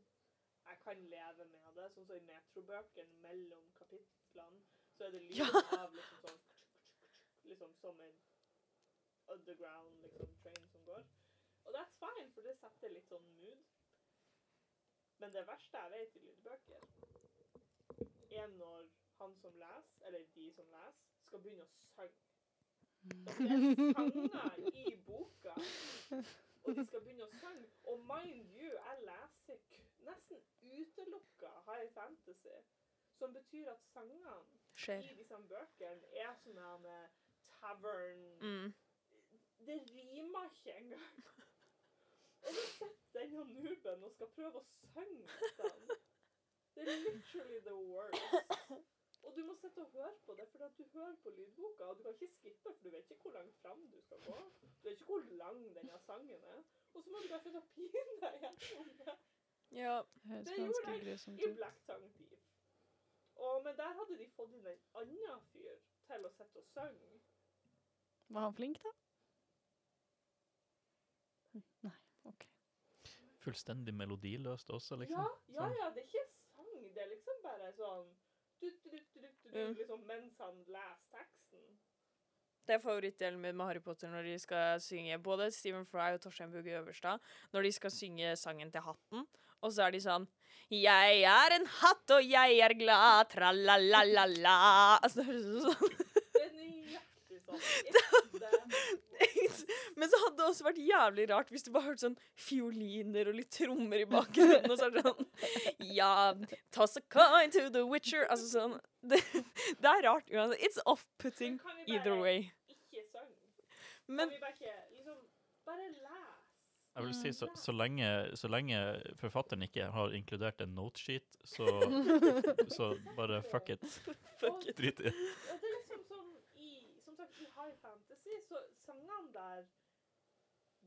Jeg kan leve med det. Sånn som i metrobøkene mellom kapitlene, så er det lyd av liksom sånn Liksom som en underground liksom, train som går. Og that's fine, for det setter litt sånn mood. Men det verste jeg vet i lydbøker, er når han som leser, eller de som leser, skal begynne å synge. Det er sanger i boka, og de skal begynne å synge. Og mind you, jeg leser nesten utelukka high fantasy, som betyr at sangene i disse bøkene er sånn en tavern Mm. Det rimer ikke engang. Og så sitter denne nuben og skal prøve å synge dette. Det er literally the worst. Og du må sitte og høre på det, for at du hører på lydboka, og du kan ikke skippe, for du vet ikke hvor langt fram du skal gå. Du vet ikke hvor lang denne sangen er. Og så må du bare sitte og pine deg gjennom det. Ja. Det høres Det gjorde jeg I. Black Tongue Thief. Og, men der hadde de fått inn en annen fyr til å sitte og synge. Var han flink, da? Nei, OK. Fullstendig melodiløst også, liksom. Ja, ja, Sånn. ja, det er ikke sang, det er liksom bare sånn du, du, Mm. liksom mens han leser teksten. Det er favorittdelen min med Harry Potter når de skal synge både Stephen Fry og Torstein Bugge Øverstad. Når de skal synge sangen til hatten, og så er de sånn Jeg er en hatt, og jeg er glad, tra-la-la-la-la Altså, det høres ut som sånn. Det er nøyaktig sånn. Men så hadde det også vært jævlig rart hvis du bare hørte sånn fioliner og litt trommer i bakgrunnen, og så er det sånn Ja, toss a coin to the witcher Altså sånn Det, det er rart uansett. It's off-putting either way. Ikke? Men Kan vi bare ikke liksom Bare les. Jeg vil si så, så, lenge, så lenge forfatteren ikke har inkludert en notesheet, så, så bare fuck it. fuck it. Drit i. Det er liksom sånn i Som sagt, i high fantasy, så sangene der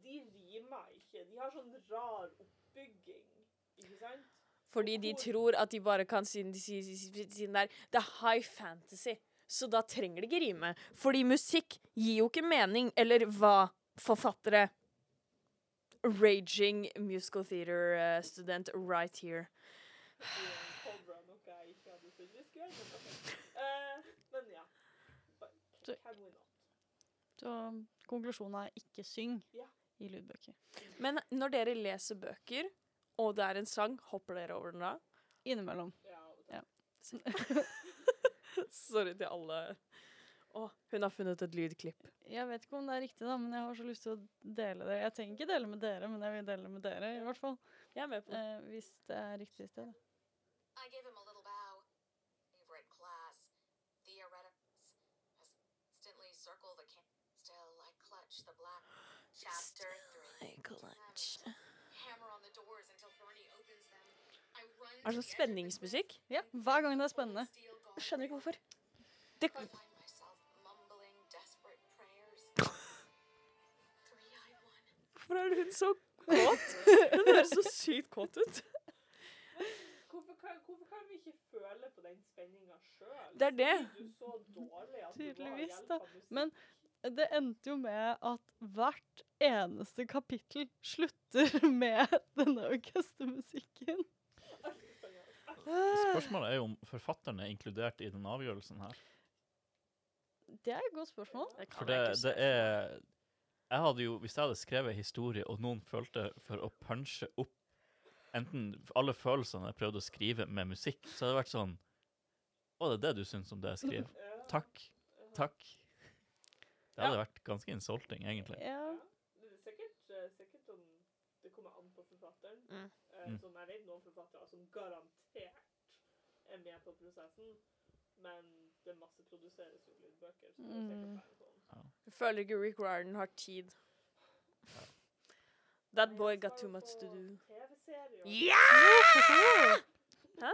De rimer ikke. De har sånn rar oppbygging. Ikke sant? Fordi de tror at de bare kan siden de sier siden det er Det er high fantasy. Så da trenger det ikke rime. Fordi musikk gir jo ikke mening. Eller hva, forfattere? Raging musical theater uh, student right here. Eh, men ja. But Så- konklusjonen er ikke syng Ja. i lydbøker. Men når dere leser bøker, og det er en sang, hopper dere over den da? Innimellom. Ja, Ja. Sorry til alle. Å, hun har funnet et lydklipp. Jeg vet ikke om det er riktig, da, men jeg har så lyst til å dele det. Jeg trenger ikke dele med dere, men jeg vil dele med dere, i hvert fall. Jeg er med på det. Eh, hvis det er riktig sted. da. I gave him a little bow. Favorite class. Theoretics. Instantly circle the can. Still, I clutch the black. Chapter three. Hammer on the doors until Bernie opens them. I run Er det sånn spenningsmusikk? Ja, hver gang det er spennende. Jeg skjønner ikke hvorfor. Det, hvorfor er hun så kåt? Hun høres så sykt kåt ut. Hvorfor kan, hvorfor kan vi ikke føle på den spenninga sjøl? Det er det. Tydeligvis, da. Men det endte jo med at hvert eneste kapittel slutter med denne orkestermusikken. Spørsmålet er jo om forfatteren er inkludert i den avgjørelsen her. Det er et godt spørsmål. For det, det er Jeg hadde jo, Hvis jeg hadde skrevet historie, og noen følte for å punche opp enten alle følelsene jeg prøvde å skrive med musikk, så hadde det vært sånn Å, det er det du syns om det jeg skriver? Takk. Takk. Det hadde vært ganske insulting, egentlig. Ja. Det er sikkert, eh, sikkert sånn Det kommer an på forfatteren. Mm. Eh, Mm. Jeg vet noen forfattere som garantert er med på prosessen, men det masseproduseres jo lydbøker, så det er sikkert Mm. sånn. Jeg føler ikke Rick Riordan har tid. That boy got too much to do. Ja! Hæ?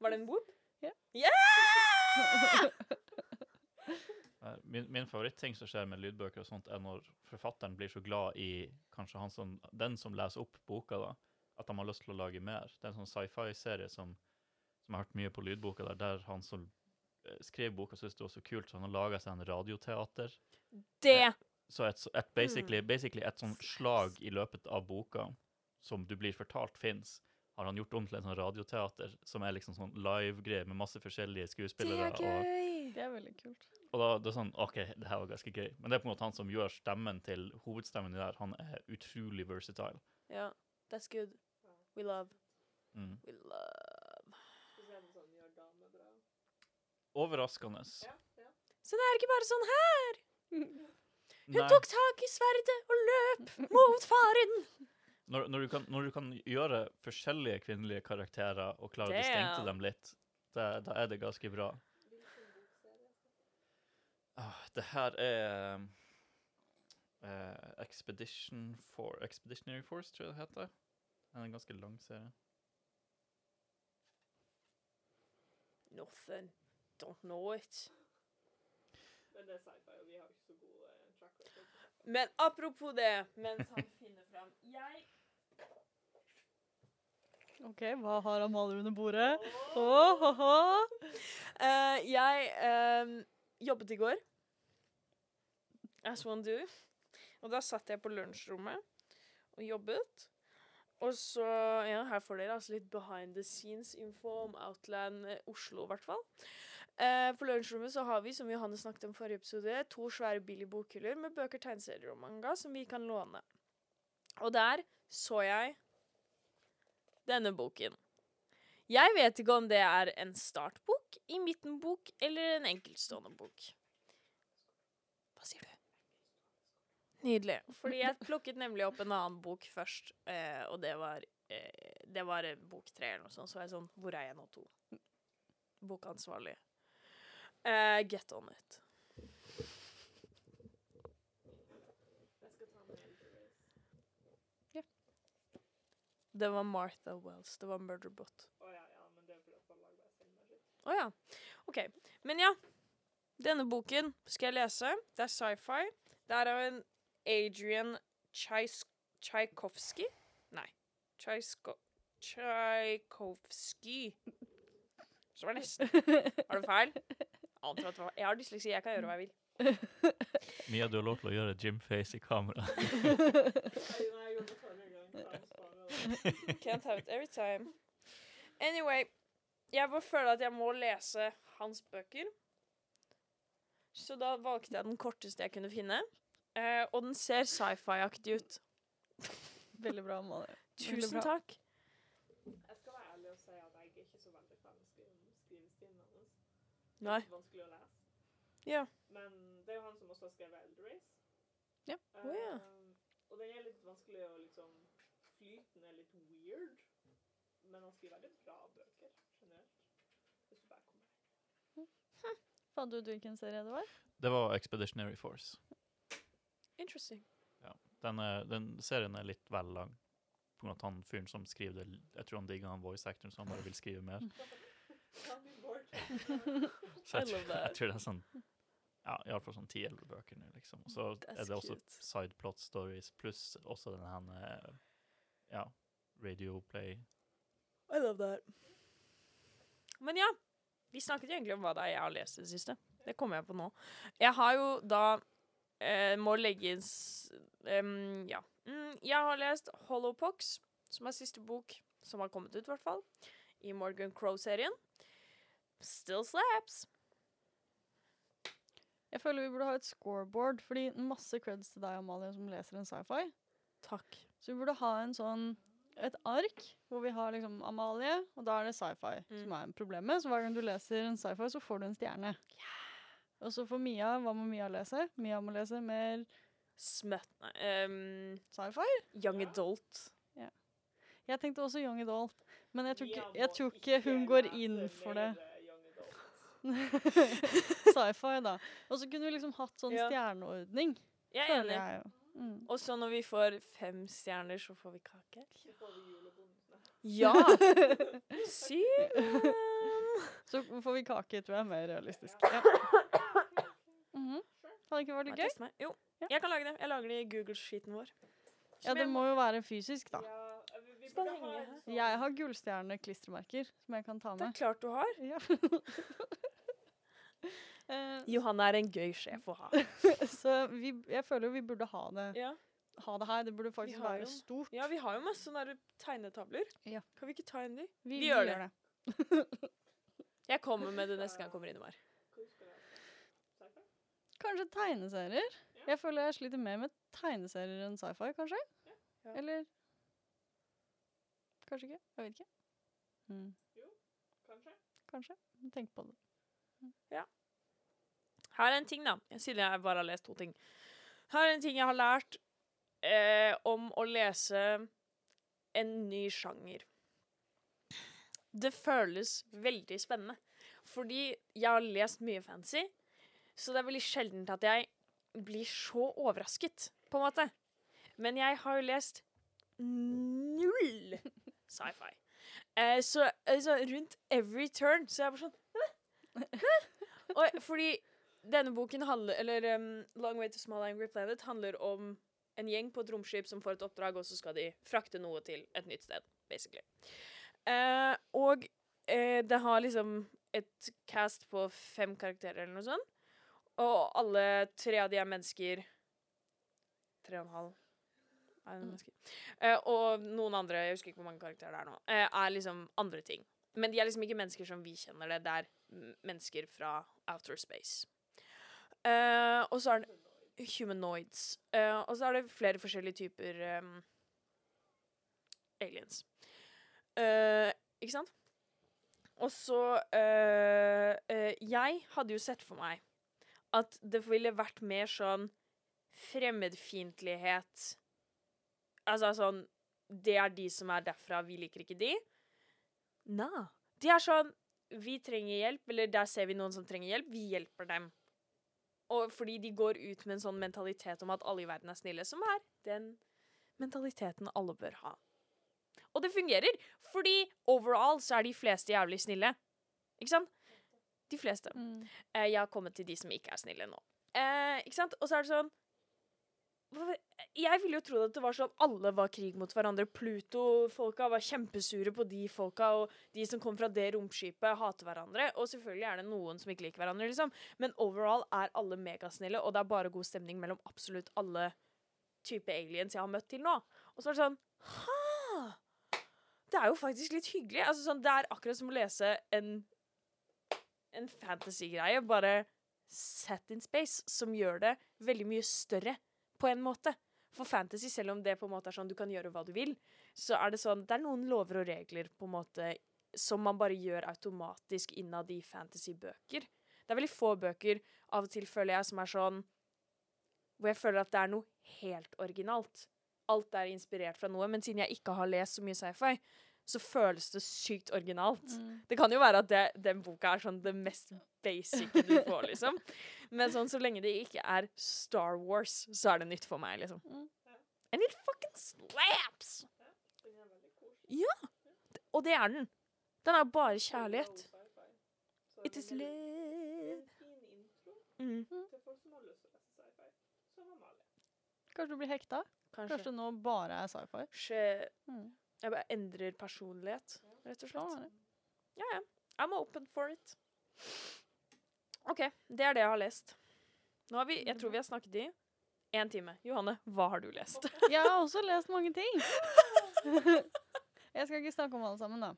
Var det en whoop? Ja. Yeah! Min, min favoritting som skjer med lydbøker, og sånt, er når forfatteren blir så glad i kanskje han som, den som leser opp boka, da, at de har lyst til å lage mer. Det er en sånn sci-fi-serie som, som jeg har hørt mye på lydboka, der, der han som eh, skrev boka, syntes det var så kult, så han har laga seg en radioteater. Det Så et, et basically, basically et sånn slag i løpet av boka som du blir fortalt fins, har han gjort om til en sånn radioteater som er liksom sånn live-greie med masse forskjellige skuespillere. Det er er og gøy! Det er veldig kult. Og da det er sånn, OK, det her var ganske gøy. Men det er på en måte han som gjør stemmen til hovedstemmen i der. Han er utrolig versatile. Ja, that's good. We love. Mm. We love. Overraskende. Ja, ja. Så det er ikke bare sånn her. Hun Nei, tok tak i sverdet og løp mot faren. når, når, du kan, når du kan gjøre forskjellige kvinnelige karakterer og klare å distinkte dem litt, da, da er det ganske bra. Ah, det her er eh, Expedition for, Expeditionary Force, tror jeg det heter. Det er en ganske lang serie. Nothing. Don't know it. Men det er sci-fi, og vi har ikke så god eh, track record. Men apropos det, mens han finner fram Jeg OK, hva har Amalie under bordet? Åh, ho, ho. Eh, jeg eh, jobbet i går. As one do. Og da satt jeg på lunsjrommet og jobbet. Og så Ja, her får dere altså litt behind the scenes info om Outland eh, Oslo, i hvert fall. Eh, på lunsjrommet så har vi, som Johanne snakket om i forrige episode, to svære billige bokhyller med bøker, tegneserier og manga som vi kan låne. Og der så jeg denne boken. Jeg vet ikke om det er en startbok, i midtenbok eller en enkeltstående bok. Hva sier du? Nydelig. Fordi jeg plukket nemlig opp en annen bok først, eh, og det var, eh, det var eh, bok tre eller noe sånt. Så var jeg sånn Hvor er jeg nå, to? Bokansvarlig. Eh, get on it. Det var Martha Wells. Det var Murderbot. Å ja, ja, men det er fordi. Å ja. OK. Men ja. Denne boken skal jeg lese. Det er sci-fi. Det er av en Adrian Tchais- Tchaikovsky Nei. Tchaisko... Tchaikovsky. Så var det nesten. Har du feil? Antar at det var Jeg har dysleksi. Jeg kan gjøre hva jeg vil. Mia, du har lov til å gjøre Jim-face i kamera. Can't have it every time. Anyway, jeg bare føler at jeg må lese hans bøker. Så da valgte jeg den korteste jeg kunne finne. Eh, og den ser sci-fi-aktig ut. Veldig bra, Amalie. Tusen bra. takk. Jeg skal være ærlig og si at jeg er ikke så veldig fan av skrive- skrivestilen hans. Det Nei. er litt vanskelig å lese. Ja. Men det er jo han som også har skrevet Eldrace. Ja. Eh, oh, ja. Og den er litt vanskelig å liksom Flyten er litt weird, men han skriver veldig bra bøker generelt. Hvis du bare kommer Fant du ut hvilken serie det var? Det var Expeditionary Force. Interesting. Den, er, den serien er litt vel lang. På grunn av at han fyren som skriver det, jeg tror han digger han voice actoren, så han bare vil skrive mer. Så jeg, tror, jeg tror det er sånn Ja, iallfall sånn ti-elleve bøker nå, liksom. Og så er det også cute. side plot stories, pluss også den her Ja, radio play. I love that. Men ja, vi snakket egentlig om hva det er jeg har lest i det siste. Det kommer jeg på nå. Jeg har jo da eh, Må legge inn s- Ja. Mm, jeg har lest Holopox, som er siste bok som har kommet ut, i hvert fall. I Morgan Crow-serien. Still slaps. Jeg føler vi burde ha et scoreboard, fordi masse creds til deg, Amalie, som leser en sci-fi. Takk. Så vi burde ha en sånn et ark hvor vi har liksom Amalie, og da er det sci-fi Mm. som er problemet. Så hver gang du leser en sci-fi, så får du en stjerne. Og så for Mia, hva må Mia lese? Mia må lese mer Smøtt Nei. um, sci-fi. young adult. Jeg tenkte også young adult, men jeg tror ikke, jeg tror ikke hun går inn for det. eh. Sci-fi, da. Og så kunne vi liksom hatt sånn Ja. stjerneordning. Jeg er enig. jeg. Mm. Og så når vi får fem stjerner, så får vi kake. Så får vi julebonusene. Ja! Syv! Så får vi kake, tror jeg er mer realistisk. Ja. Mhm. Hadde det ikke vært gøy? Meg. Jo, Ja. jeg kan lage det. Jeg lager det i Google-skiten vår. Ja, det må jo være fysisk, da. Ja, vi, vi ha sånn Jeg har gullstjerne-klistremerker som jeg kan ta med. Det er klart du har. Ja. uh, Johanne er en gøy sjef å ha. så vi, jeg føler jo vi burde ha det, Ja. ha det her. Det burde faktisk være jo- stort. ja, vi har jo masse sånne tegnetavler. Ja. Kan vi ikke ta en de? Vi, vi gjør det. Jeg kommer med det neste gang jeg kommer inn i? Sci-fi? Kanskje tegneserier? Jeg føler jeg sliter mer med tegneserier enn sci-fi, kanskje? Eller Kanskje ikke? Jeg vet ikke. Mm, Kanskje? kanskje. Tenk på det. Ja. Her er en ting, da. Siden jeg bare har lest to ting. Her er en ting jeg har lært eh, om å lese en ny sjanger. Det føles veldig spennende. Fordi jeg har lest mye fancy, så det er veldig sjeldent at jeg blir så overrasket, på en måte. Men jeg har jo lest null sci-fi. Eh, så altså, rundt every turn så er jeg bare sånn Og fordi denne boken handler Eller um, Long Way to Small Angry Planet handler om en gjeng på et romskip som får et oppdrag, og så skal de frakte noe til et nytt sted, basically. Eh, og eh, det har liksom et cast på fem karakterer eller noe sånt. Og alle tre av de er mennesker Tre og en halv er det mennesker. Eh, og noen andre, jeg husker ikke hvor mange karakterer det er nå, er liksom andre ting. Men de er liksom ikke mennesker som vi kjenner det. Det er mennesker fra outer space. Og så er det humanoids. Og så er det flere forskjellige typer um, aliens. Eh, ikke sant? Og så uh, uh, Jeg hadde jo sett for meg at det ville vært mer sånn fremmedfiendtlighet Altså sånn Det er de som er derfra, vi liker ikke de. Nei. De er sånn Vi trenger hjelp, eller der ser vi noen som trenger hjelp. Vi hjelper dem. Og fordi de går ut med en sånn mentalitet om at alle i verden er snille, som er den mentaliteten alle bør ha. Og det fungerer, fordi overall så er de fleste jævlig snille. Ikke sant? De fleste. Mm. Uh, jeg har kommet til de som ikke er snille nå. Uh, ikke sant? Og så er det sånn Jeg ville jo trodd at det var sånn alle var krig mot hverandre. Pluto-folka var kjempesure på de folka, og de som kom fra det romskipet, hater hverandre. Og selvfølgelig er det noen som ikke liker hverandre, liksom. Men overall er alle megasnille, og det er bare god stemning mellom absolutt alle type aliens jeg har møtt til nå. Og så er det sånn Ha! Det er jo faktisk litt hyggelig. Altså, sånn, det er akkurat som å lese en en fantasy-greie, bare set in space, som gjør det veldig mye større, på en måte. For fantasy, selv om det på en måte er sånn du kan gjøre hva du vil, så er det sånn Det er noen lover og regler på en måte som man bare gjør automatisk innad i fantasy-bøker. Det er veldig få bøker av og til, føler jeg, som er sånn Hvor jeg føler at det er noe helt originalt. Alt er inspirert fra noe, men siden jeg ikke har lest så mye sci-fi, så føles det sykt originalt. Mm. Det kan jo være at det, den boka er sånn det mest basic du får, liksom. Men sånn, så lenge det ikke er Star Wars, så er det nytt for meg, liksom. Mm. And it fucking slaps! Koselig. Og det er den. Den er bare kjærlighet. It is love. Mm, Amalie. Kanskje du blir hekta? Kanskje kanskje. nå bare er sci-fi? Kanskje Mm. jeg bare endrer personlighet, rett og slett. Ja, ja. I'm open for it. OK, det er det jeg har lest. Nå har vi, jeg tror vi har snakket i én time. Johanne, hva har du lest? Jeg har også lest mange ting. jeg skal ikke snakke om alle sammen, da.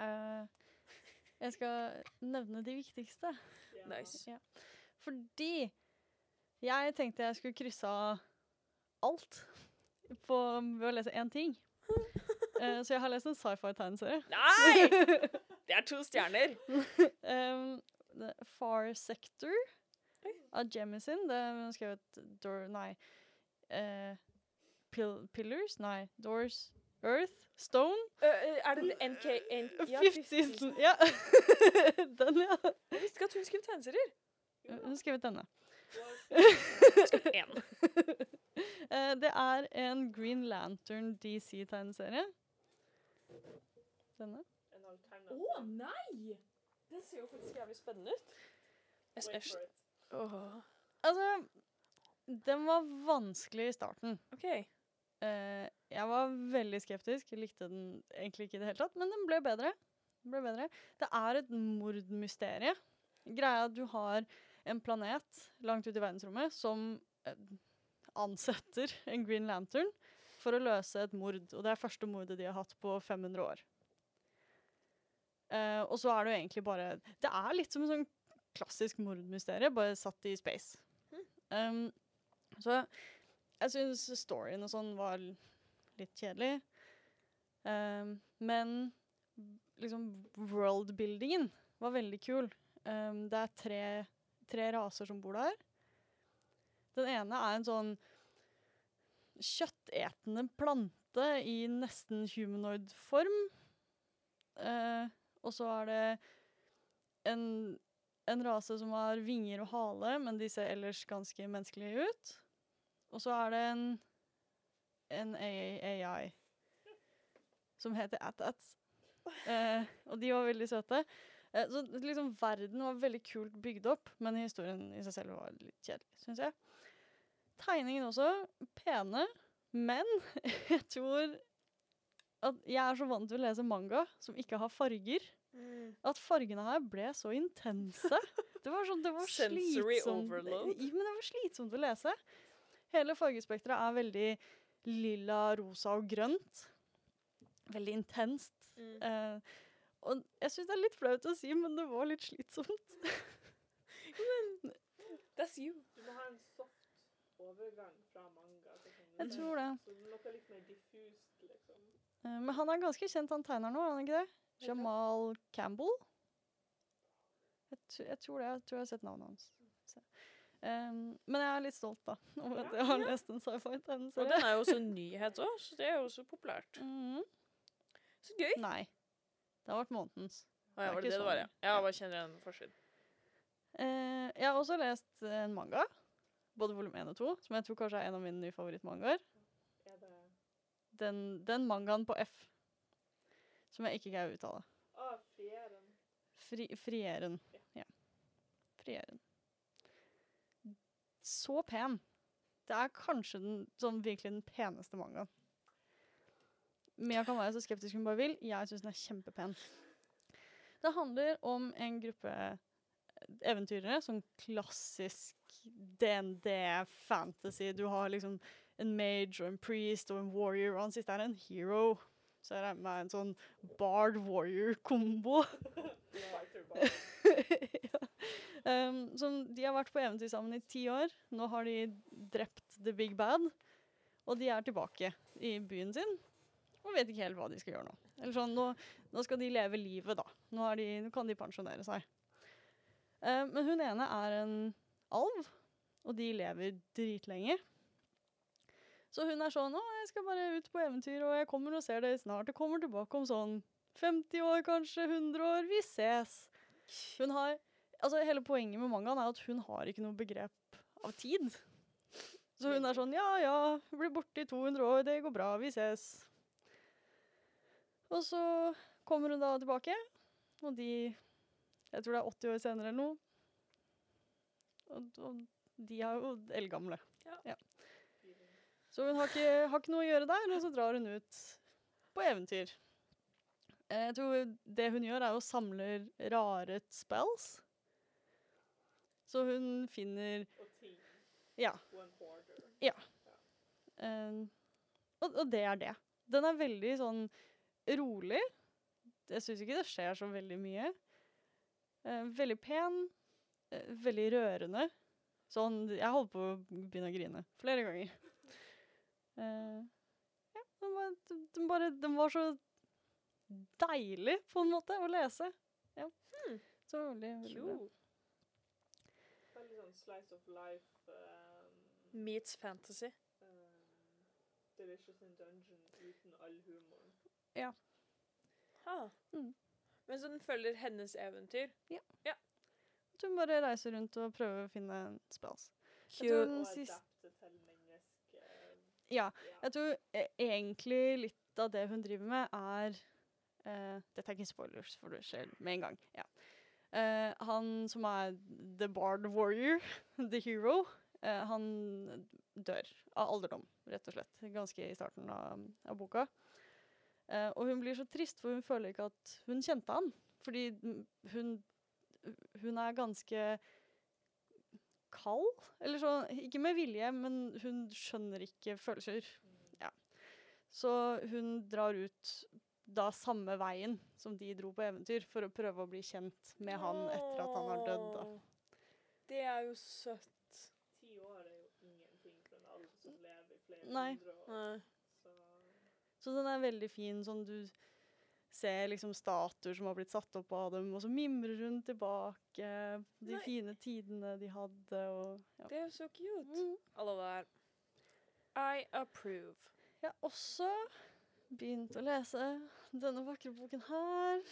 Uh, jeg skal nevne de viktigste. Nice. Ja. Fordi jeg tenkte jeg skulle krysse av alt på, ved å lese én ting. Uh, så jeg har lest en sci-fi-tegneserie. Nei! Det er to stjerner. um, The Far Sector av Jemisin. Det er skrevet Door Nei. Uh, Pill Pillars? Nei. Doors Earth? Stone? Ø, er det NK... N ja, Fifth. Ja. den, ja. Jeg visste ikke at hun skrev tegneserier. Hun har skrevet denne. Eh, det er en Green Lantern DC-tegneserie. Denne. Å, oh, nei! Den ser jo faktisk jævlig spennende ut. Wait for it. Åh, Altså, den var vanskelig i starten. OK. Eh, jeg var veldig skeptisk. Jeg likte den egentlig ikke i det hele tatt, men den ble bedre. Den ble bedre. Det er et mordmysterie. Greia at du har en planet langt ute i verdensrommet som eh, ansetter en Green Lantern for å løse et mord. Og det er første mordet de har hatt på 500 år. Eh, og så er det jo egentlig bare Det er litt som et sånn klassisk mordmysterie, bare satt i space. Um, så jeg syns storyen og sånn var litt kjedelig. Um, men liksom worldbuildingen var veldig kul. Um, det er tre, tre raser som bor der. Den ene er en sånn kjøttetende plante i nesten humanoid form. Eh, og så er det en, en rase som har vinger og hale, men de ser ellers ganske menneskelige ut. Og så er det en, en AI som heter AT-AT. Eh, og de var veldig søte. Eh, så liksom verden var veldig kult bygd opp, men historien i seg selv var litt kjedelig, syns jeg. Tegningene også, pene, men jeg tror at jeg er så vant til å lese manga som ikke har farger, Mm. at fargene her ble så intense. Det var sånn, det var slitsomt. I- Men det var slitsomt å lese. Hele fargespekteret er veldig lilla, rosa og grønt. Veldig intenst. Mm. Eh, og jeg syns det er litt flaut å si, men det var litt slitsomt. men That's you. Du må ha en soft overgang fra manga til sånn Jeg tror det. Så noe litt mer diffust, liksom. Eh, men han er ganske kjent, han tegner nå, er han ikke det? Jamal Campbell? Jeg, jeg tror det. Jeg tror jeg har sett navnet hans. Um, men jeg er litt stolt, da, over at jeg har lest en sci-fi-tegneserie. den er jo også en nyhet òg, så det er jo også populært. Mhm. Så gøy. Nei. Det har vært månedens. Ah, ja, det var det det det var, sånn. ja. Jeg bare kjenner igjen forsiden. Eh, jeg har også lest en manga, både volum 1 og 2, som jeg tror kanskje er en av mine nye favorittmangaer. Er Den, den mangaen på F, som jeg ikke greier å uttale. Ah, frieren. Fri, frieren. Ja. Frieren. Så pen. Det er kanskje den, sånn virkelig den peneste mangaen. Mia kan være så skeptisk hun bare vil. Jeg syns den er kjempepen. Det handler om en gruppe eventyrere, sånn klassisk DND-fantasy. Du har liksom en mage og en priest og en warrior, og han siste er en hero. Så jeg regner med en sånn bard warrior-kombo. Ja. um, som de har vært på eventyr sammen i ti år. Nå har de drept The Big Bad. Og de er tilbake i byen sin og vet ikke helt hva de skal gjøre nå. Eller sånn, nå, nå skal de leve livet, da. Nå, de, nå kan de pensjonere seg. Eh, men hun ene er en alv, og de lever dritlenge. Så hun er sånn 'Å, jeg skal bare ut på eventyr, og jeg kommer og ser deg snart.' Jeg kommer tilbake om sånn 50 år, kanskje 100 år. Vi ses. Hun har Altså, hele poenget med mangaen er at hun har ikke noe begrep av tid. Så hun er sånn 'Ja, ja, blir borte i 200 år, det går bra, vi ses'. Og så kommer hun da tilbake, og de Jeg tror det er 80 år senere eller noe. Og, og de er jo eldgamle. Ja. Så hun har ikke, har ikke noe å gjøre der, og så drar hun ut på eventyr. Eh, Jeg tror det hun gjør, er å samle rare spells. Så hun finner Og ting. Ja. Hoarder. Eh, og, og det er det. Den er veldig sånn rolig. Jeg syns ikke det skjer så veldig mye. Eh, veldig pen. eh, veldig rørende. Sånn Jeg holdt på å begynne å grine flere ganger. Eh, ja, den var, den, bare, den var så deilig, på en måte, å lese. Ja. Hmm. Så veldig, veldig bra. Veldig sånn slice of life. Um, Meets fantasy. um, Delicious in Dungeon uten all humoren. Ha. Mm. Men så den følger hennes eventyr. At hun bare reiser rundt og prøver å finne spells. Jeg Cute. tror den siste. Ja. Ja. Jeg tror eh, egentlig litt av det hun driver med, er eh, Dette er ikke spoilers, for du ser med en gang. Ja. Eh, han som er the bard warrior, the hero, eh, han dør av alderdom, rett og slett. Ganske i starten av, av boka. Eh, og hun blir så trist, for hun føler ikke at hun kjente han. Fordi hun, hun er ganske kald. Eller sånn, ikke med vilje, men hun skjønner ikke følelser. Ja. Så hun drar ut da samme veien som de dro på eventyr, for å prøve å bli kjent med han etter at han har dødd. da. Det er jo søtt. Ti år er jo ingenting for en alder som lever i flere Nei. hundre år. Nei. Så den er veldig fin, sånn du ser liksom statuer som har blitt satt opp av dem, og så mimrer hun tilbake de Nei. fine tidene de hadde, og ja. Det er jo så cute. Mm. Alle der. I approve. Jeg har også begynt å lese denne vakre boken her.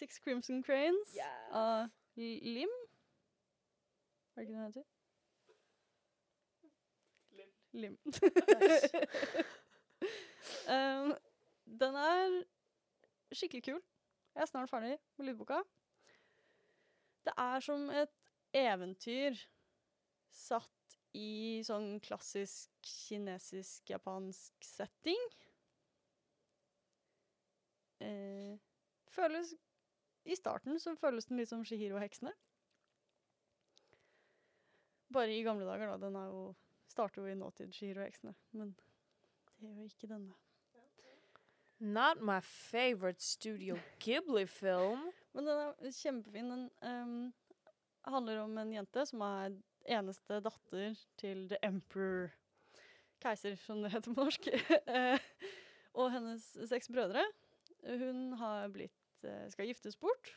Six Crimson Cranes Yes. av Lim. Er det ikke den heter? liv. Lim. um, den er skikkelig kul. Jeg er snart ferdig med lydboka. Det er som et eventyr satt i sånn klassisk kinesisk-japansk setting. Eh, føles I starten så føles den litt som Shihiro-heksene. Bare i gamle dager, da. Den er jo, starter jo i nåtid, Shihiro-heksene. Men det gjør ikke denne. Not my favorite Studio Ghibli-film. Men den er kjempefin. Den um, handler om en jente som er eneste datter til The Emperor. Keiser, som det heter på norsk. Eh, og hennes seks brødre. Hun har blitt eh, skal giftes bort.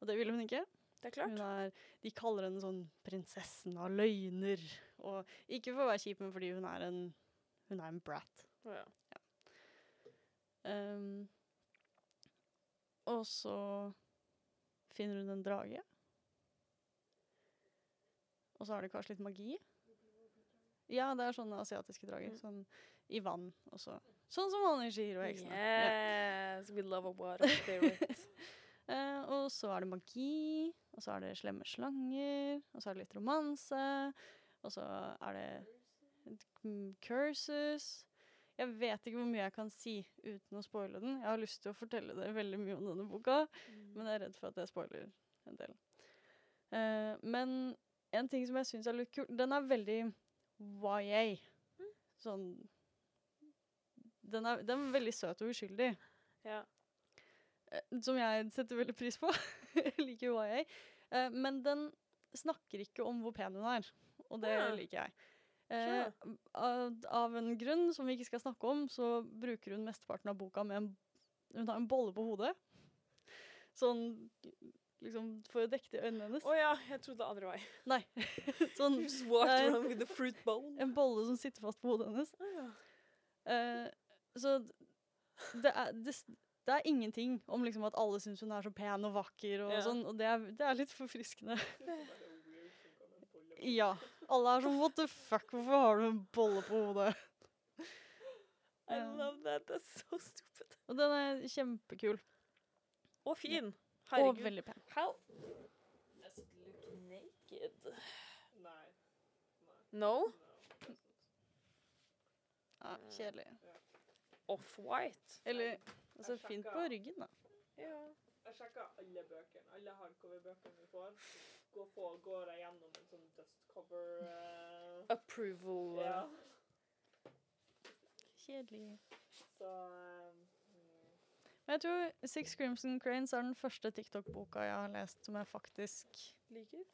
Og det ville hun ikke. Det er klart. Er, de kaller henne sånn 'prinsessen av løgner'. Og ikke for å være kjip, men fordi hun er en, hun er en brat. Å ja. Um, og så finner hun en drage. Og så har det kanskje litt magi. Ja, det er sånne asiatiske drager. Mm. Sånn i vann og så. Sånn som han i og heksene. Ja. Yes, we love a water spirit. uh, og så er det magi, og så er det slemme slanger, og så er det litt romanse, og så er det curses. Jeg vet ikke hvor mye jeg kan si uten å spoile den. Jeg har lyst til å fortelle dere veldig mye om denne boka, men jeg er redd for at jeg spoiler en del. Uh, men en ting som jeg syns er litt kult Den er veldig YA. Sånn den er, den er veldig søt og uskyldig. ja. Eh, Som jeg setter veldig pris på. jeg liker YA. Eh, men den snakker ikke om hvor pen hun er, og det Ja. liker jeg. Eh, av, en grunn som vi ikke skal snakke om, så bruker hun mesteparten av boka med en Hun har en bolle på hodet. Sånn liksom for å dekke til øynene hennes. Å ja, jeg trodde andre vei. Nei. sånn bowl. en bolle som sitter fast på hodet hennes. Oh, ja. Eh, så det er, det, det er ingenting om liksom at alle syns hun er så pen og vakker, og Ja. sånn, og det er, det er litt forfriskende. Ja. Alle er sånn What the fuck, hvorfor har du en bolle på hodet? I Ja. love that. That's so stupid. Og den er kjempekul. Og fin. Og veldig pen. How does it look naked? Nei. No? Ja, kjedelig. Off-white. Eller altså, fint på ryggen, da. Ja. Jeg sjekka alle bøkene, alle hardcover-bøkene vi får. Går jeg gjennom en sånn dust cover uh, Approval. Ja. Kjedelig. Så mm, Men jeg tror Six Crimson Cranes er den første TikTok-boka jeg har lest som jeg faktisk Liker.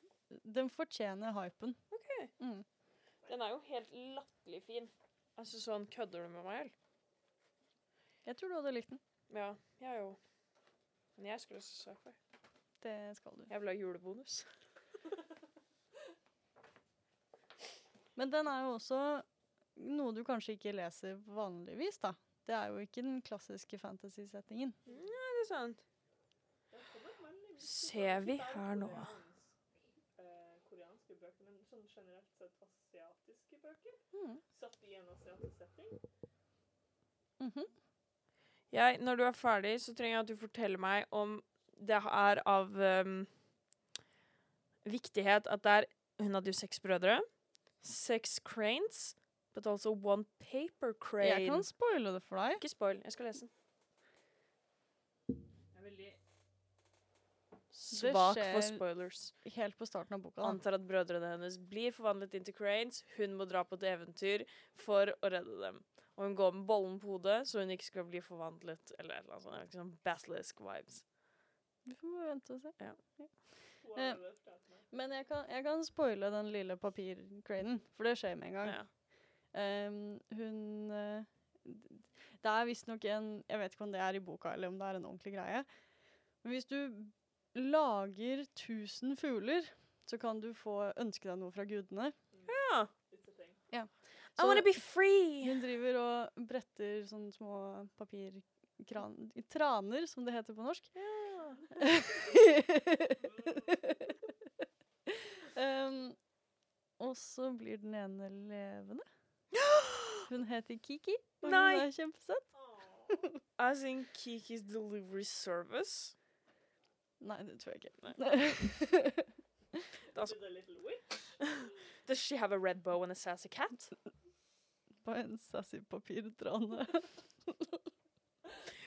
Den fortjener hypen. OK. Mm. Den er jo helt latterlig fin. Altså sånn Kødder du med meg, eller? Jeg tror du hadde likt den. Ja, jeg jo Men jeg skulle også sci-fi. Det skal du. Jeg vil ha julebonus. Men den er jo også noe du kanskje ikke leser vanligvis, da. Det er jo ikke den klassiske fantasy-settingen. Ja, det er sant. Ser vi her nå. koreansk- eh, koreanske bøker, men sånn generelt sett asiatiske bøker. Mm. Satt i en asiatisk setting. Mhm. Jeg, når du er ferdig, så trenger jeg at du forteller meg om det er av ehm, viktighet at det er Hun hadde jo seks brødre. Seks cranes, but also one paper crane. Jeg kan spoile det for deg. Ikke spoil, jeg skal lese den. Er veldig Svak for spoilers. Helt på starten av boka. Da. Antar at brødrene hennes blir forvandlet inn til cranes. Hun må dra på et eventyr for å redde dem. Og hun går med bollen på hodet, så hun ikke skal bli forvandlet. Eller et eller annet sånt. Liksom basilisk vibes. Vi får bare vente og se. Wow, Eh. Men jeg kan, jeg kan spoile den lille papircranen, for det skjer med en gang. Ja. Um, hun eh, Det er visstnok en Jeg vet ikke om det er i boka, eller om det er en ordentlig greie. Men hvis du lager 1000 fugler, så kan du få ønske deg noe fra gudene. ja. It's a thing. I wanna be free! Hun driver og bretter sånne små papirkran... Traner, som det heter på norsk. Ja. um, og så blir den ene levende. Hun heter Kiki, og Nei. hun er kjempesøt. As in Kiki's delivery service. Nei, det tror jeg ikke. Witch. Does she have a red bow and a sassy cat? Bare en sassy papirtrane.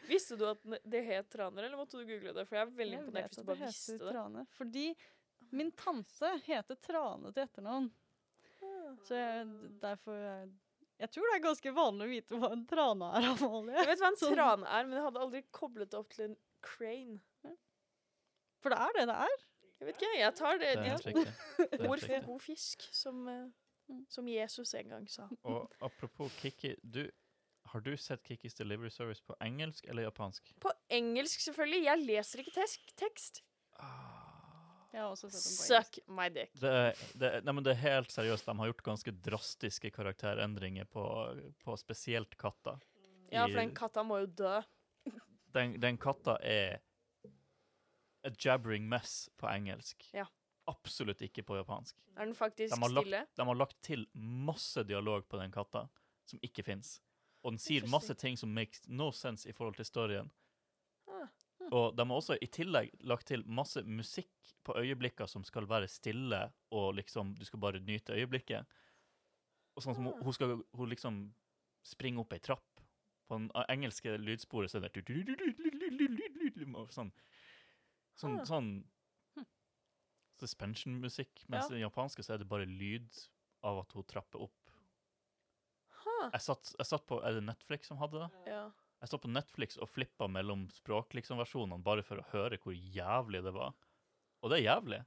Visste du at det het traner, eller måtte du google det? For jeg er veldig Jeg imponert hvis du bare det visste det. Trane. Fordi min tante heter Trane til etternavn. Så jeg, derfor jeg, jeg tror det er ganske vanlig å vite hva en trane er, Amalie. Jeg vet hva en Sånn- trane er, men jeg hadde aldri koblet det opp til en crane. For det er det det er. Jeg vet ikke, jeg tar det Det ord for god fisk, som, eh, Mm. som Jesus en gang sa. Og apropos Kiki, du, har du sett Kikis Delivery Service på engelsk eller japansk? På engelsk, selvfølgelig. Jeg leser ikke tes- tekst. Jeg har også sett den på engelsk. Suck my dick. Det, er- det, er- nei, men det er helt seriøst. De har gjort ganske drastiske karakterendringer på, på spesielt katta. Ja, for den katta må jo dø. Den, den katta er a jabbering mess på engelsk. Ja. Absolutt ikke på japansk. Er den faktisk De har lagt- stille? De har lagt til masse dialog på den katta som ikke fins. Og den sier masse ting som makes no sense i forhold til storyen. Ah. Og de har også i tillegg lagt til masse musikk på øyeblikker som skal være stille, og liksom du skal bare nyte øyeblikket. Og sånn som hun, Ah. skal hun liksom springe opp ei trapp. På den engelske lydsporet så er det sånn Sånn, Ah. sånn suspension-musikk. Mens i den japanske så er det bare lyd av at hun trapper opp. Jeg satt, jeg satt på Er det Netflix som hadde det? Ja. Jeg satt på Netflix og flippa mellom språk-liksom-versjonene bare for å høre hvor jævlig det var. Og det er jævlig.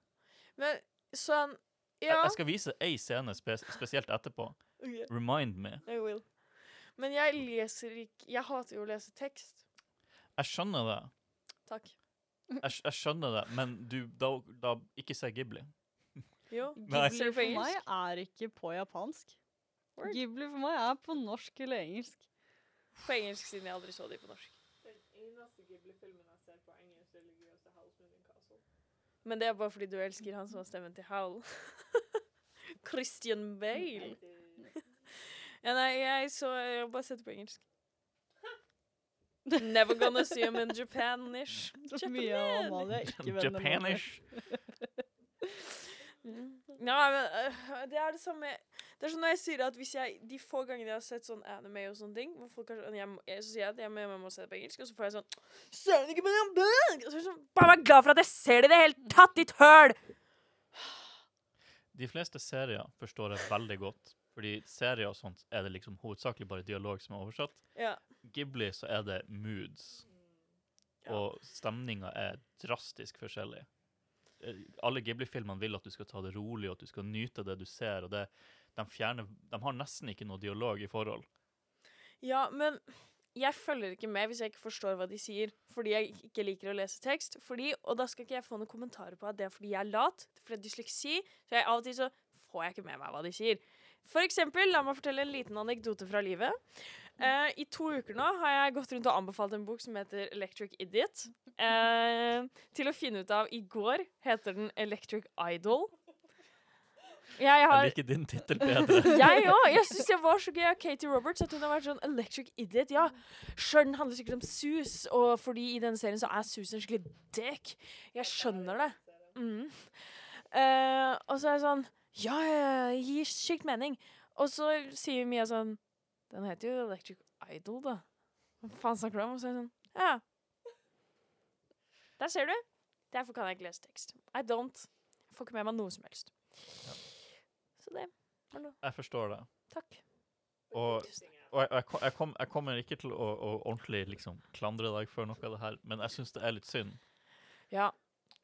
Men sånn Jeg, Ja. jeg skal vise ei scene spe spesielt etterpå. Okay. Remind me. I will. Men jeg leser ikke Jeg hater jo å lese tekst. Jeg skjønner det, Takk. jeg, jeg skjønner det, men du, da, da ikke se Ghibli. Jo. Ghibli for meg er ikke på japansk. Word. Ghibli for meg er på norsk eller engelsk. På engelsk, siden jeg aldri så de på norsk. Den eneste Ghibli-filmen jeg ser på engelsk, er Religiøse House Moving Castle. Men det er bare fordi du elsker han som har stemmen til Howl. Christian Bale. Ja, nei, jeg så Jeg har bare sett det på engelsk. Never gonna see him in Japanish. Japanish. Mm. Ja, men uh, det er det samme Det er sånn når jeg sier at hvis jeg De få gangene jeg har sett sånn anime og sånne ting hvor folk har, sånn- jeg, jeg, Så sier jeg at jeg jeg må se det på engelsk, og så får jeg sånn Søren ikke på den bøk? Og så er jeg sånn Bare vær glad for at jeg ser det i det hele tatt, ditt høl! De fleste serier forstår jeg veldig godt. Fordi serier og sånt er det liksom hovedsakelig bare dialog som er oversatt. Ja. Ghibli så er det moods, Ja. og stemninga er drastisk forskjellig. Eh, Alle Ghibli-filmene vil at du skal ta det rolig, og at du skal nyte det du ser. og det, de, fjerner, de har nesten ikke noe dialog i forhold. Ja, men jeg følger ikke med hvis jeg ikke forstår hva de sier, fordi jeg ikke liker å lese tekst. Fordi, og da skal ikke jeg få noen kommentarer på at det er fordi jeg er lat, fordi jeg har dysleksi. Så jeg, av og til så får jeg ikke med meg hva de sier. For eksempel, la meg fortelle en liten anekdote fra livet. Eh, I to uker nå har jeg gått rundt og anbefalt en bok som heter Electric Idiot. Eh, til å finne ut av I går heter den Electric Idol. Jeg Jeg liker din tittel bedre. jeg òg! Jeg syns jeg var så gøy av Katie Roberts at hun har vært sånn electric idiot. Ja, skjønn handler sikkert om sus, og fordi i denne serien så er sus en skikkelig dick. Jeg skjønner det. Mm. Uh, og så er jeg sånn Ja, ja, ja, gir sykt mening. Og så sier Mia sånn Den heter jo Electric Idol, da. Hva faen snakker du om? Og så er jeg sånn Ja. Der ser du. Derfor kan jeg ikke lese tekst. I don't. Jeg får ikke med meg noe som helst. Så det. Jeg forstår det. Takk. Og, og jeg, jeg, kom- jeg, kom, jeg kommer ikke til å, å ordentlig liksom klandre deg for noe av det her, men jeg syns det er litt synd. Ja.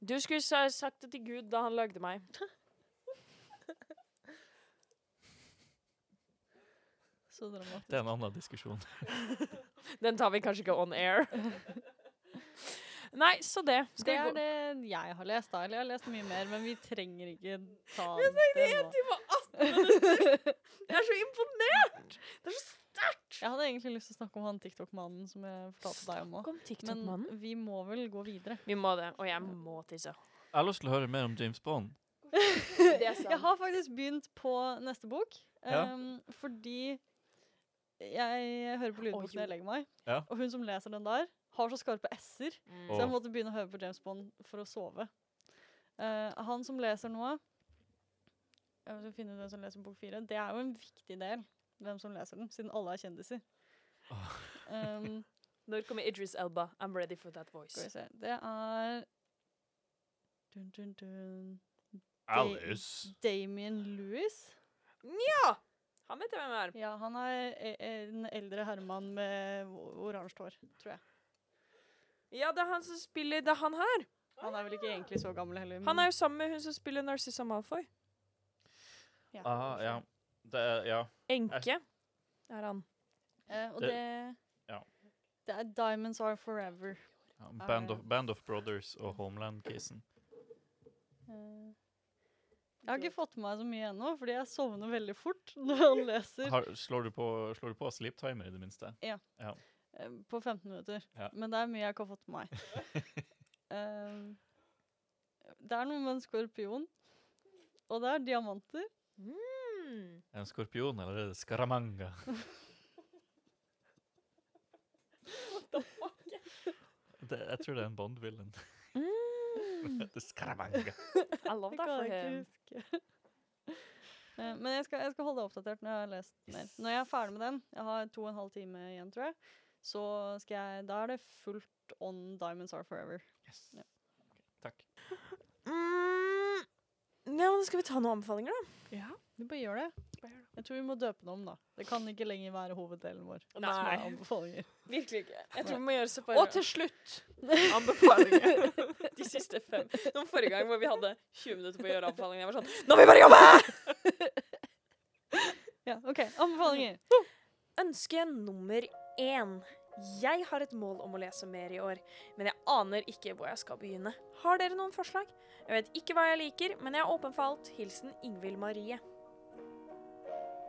Du skulle sa- sagt det til Gud da han lagde meg. Så dramatisk. Det er en annen diskusjon. Den tar vi kanskje ikke on air. Nei, så det. Det Skal er vi gå det jeg har lest, da. Eller jeg har lest mye mer, men vi trenger ikke ta det nå. time og 18 minutter! Jeg er så imponert! Det er så sterkt! Jeg hadde egentlig lyst til å snakke om han TikTok-mannen som jeg fortalte deg om òg. Men vi må vel gå videre. Vi må det, og jeg må tisse. Jeg har lyst til å høre mer om James Bond. Det er. Jeg har faktisk begynt på neste bok. Ja. ehm, fordi jeg hører på lydbok når jeg legger meg, Ja. og hun som leser den der, har så skarpe s-er. Mm. Så jeg måtte begynne å høre på James Bond for å sove. Uh, han som leser noe Jeg skal finne ut hvem som leser bok fire. Det er jo en viktig del, hvem som leser den, siden alle er kjendiser. Um, Når kommer Idris Elba? I'm ready for that skal voice. vi se Det er dun, dun, dun. Alice. Damien Lewis. Ja! Han vet jeg hvem er. Ja, han er e- en eldre herremann med oransje hår, tror jeg. Ja, det er han som spiller Det er han her. Han er vel ikke egentlig så gammel heller. Han er jo sammen med hun som spiller Narcissa Malfoy. ja. Ah, ja. Det er, ja. Enke er han. Eh, og Det- det, ja. det er Diamonds Are Forever. ja. Band, of, Band of Brothers og Homeland-kisen. Eh, jeg har ikke fått med meg så mye ennå, fordi jeg sovner veldig fort når han leser. Har, slår, du på, slår du på sleep timer, i det minste? eh, på 15 minutter. Ja. Men det er mye jeg ikke har fått med meg. Eh, det er noe med en skorpion, og det er diamanter. Mm. En skorpion, eller er det Scaramanga? det, jeg tror det er en Bond-villain. Mm. det er I love that for him. Eh, Men jeg skal, jeg skal holde deg oppdatert når jeg har lest mer. Når jeg er ferdig med den, jeg har to og en halv time igjen, tror jeg, så skal jeg Da er det fullt on Diamonds Are Forever. Yes. Ja. Takk. Mm. Ja, men skal vi ta noen anbefalinger, da? Ja, vi bare gjør det. Jeg tror vi må døpe den om, da. Det kan ikke lenger være hoveddelen vår. Nei. anbefalinger. Virkelig ikke. Jeg tror vi må gjøre separat. Og til slutt anbefalinger. De siste fem. Som forrige gang hvor vi hadde 20 minutter på å gjøre anbefalinger, Jeg var sånn Nå må vi bare jobbe! Ja, OK. Anbefalinger. Ønske nummer én. Jeg har et mål om å lese mer i år, men jeg aner ikke hvor jeg skal begynne. Har dere noen forslag? Jeg vet ikke hva jeg liker, men jeg er åpen for alt. Hilsen Ingvild Marie.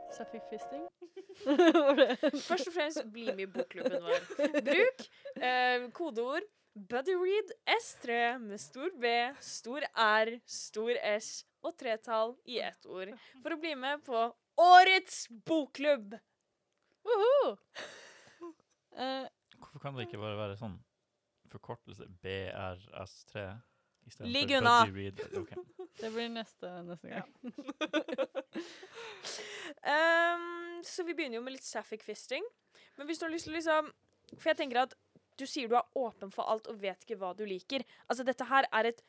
Så fisting. fikk fisting. Først og fremst, bli med i bokklubben vår. Bruk eh, kodeord BuddyRead S3 med stor B, stor R, stor S og tretall i ett ord for å bli med på årets bokklubb. Woohoo! Eh, Hvorfor kan det ikke bare være sånn forkortelse BRS3 Ligg unna. Okay. Det blir neste, neste gang. um, så vi begynner jo med litt sapphic fisting. Men hvis du har lyst til å liksom For jeg tenker at du sier du er åpen for alt og vet ikke hva du liker. Altså, dette her er et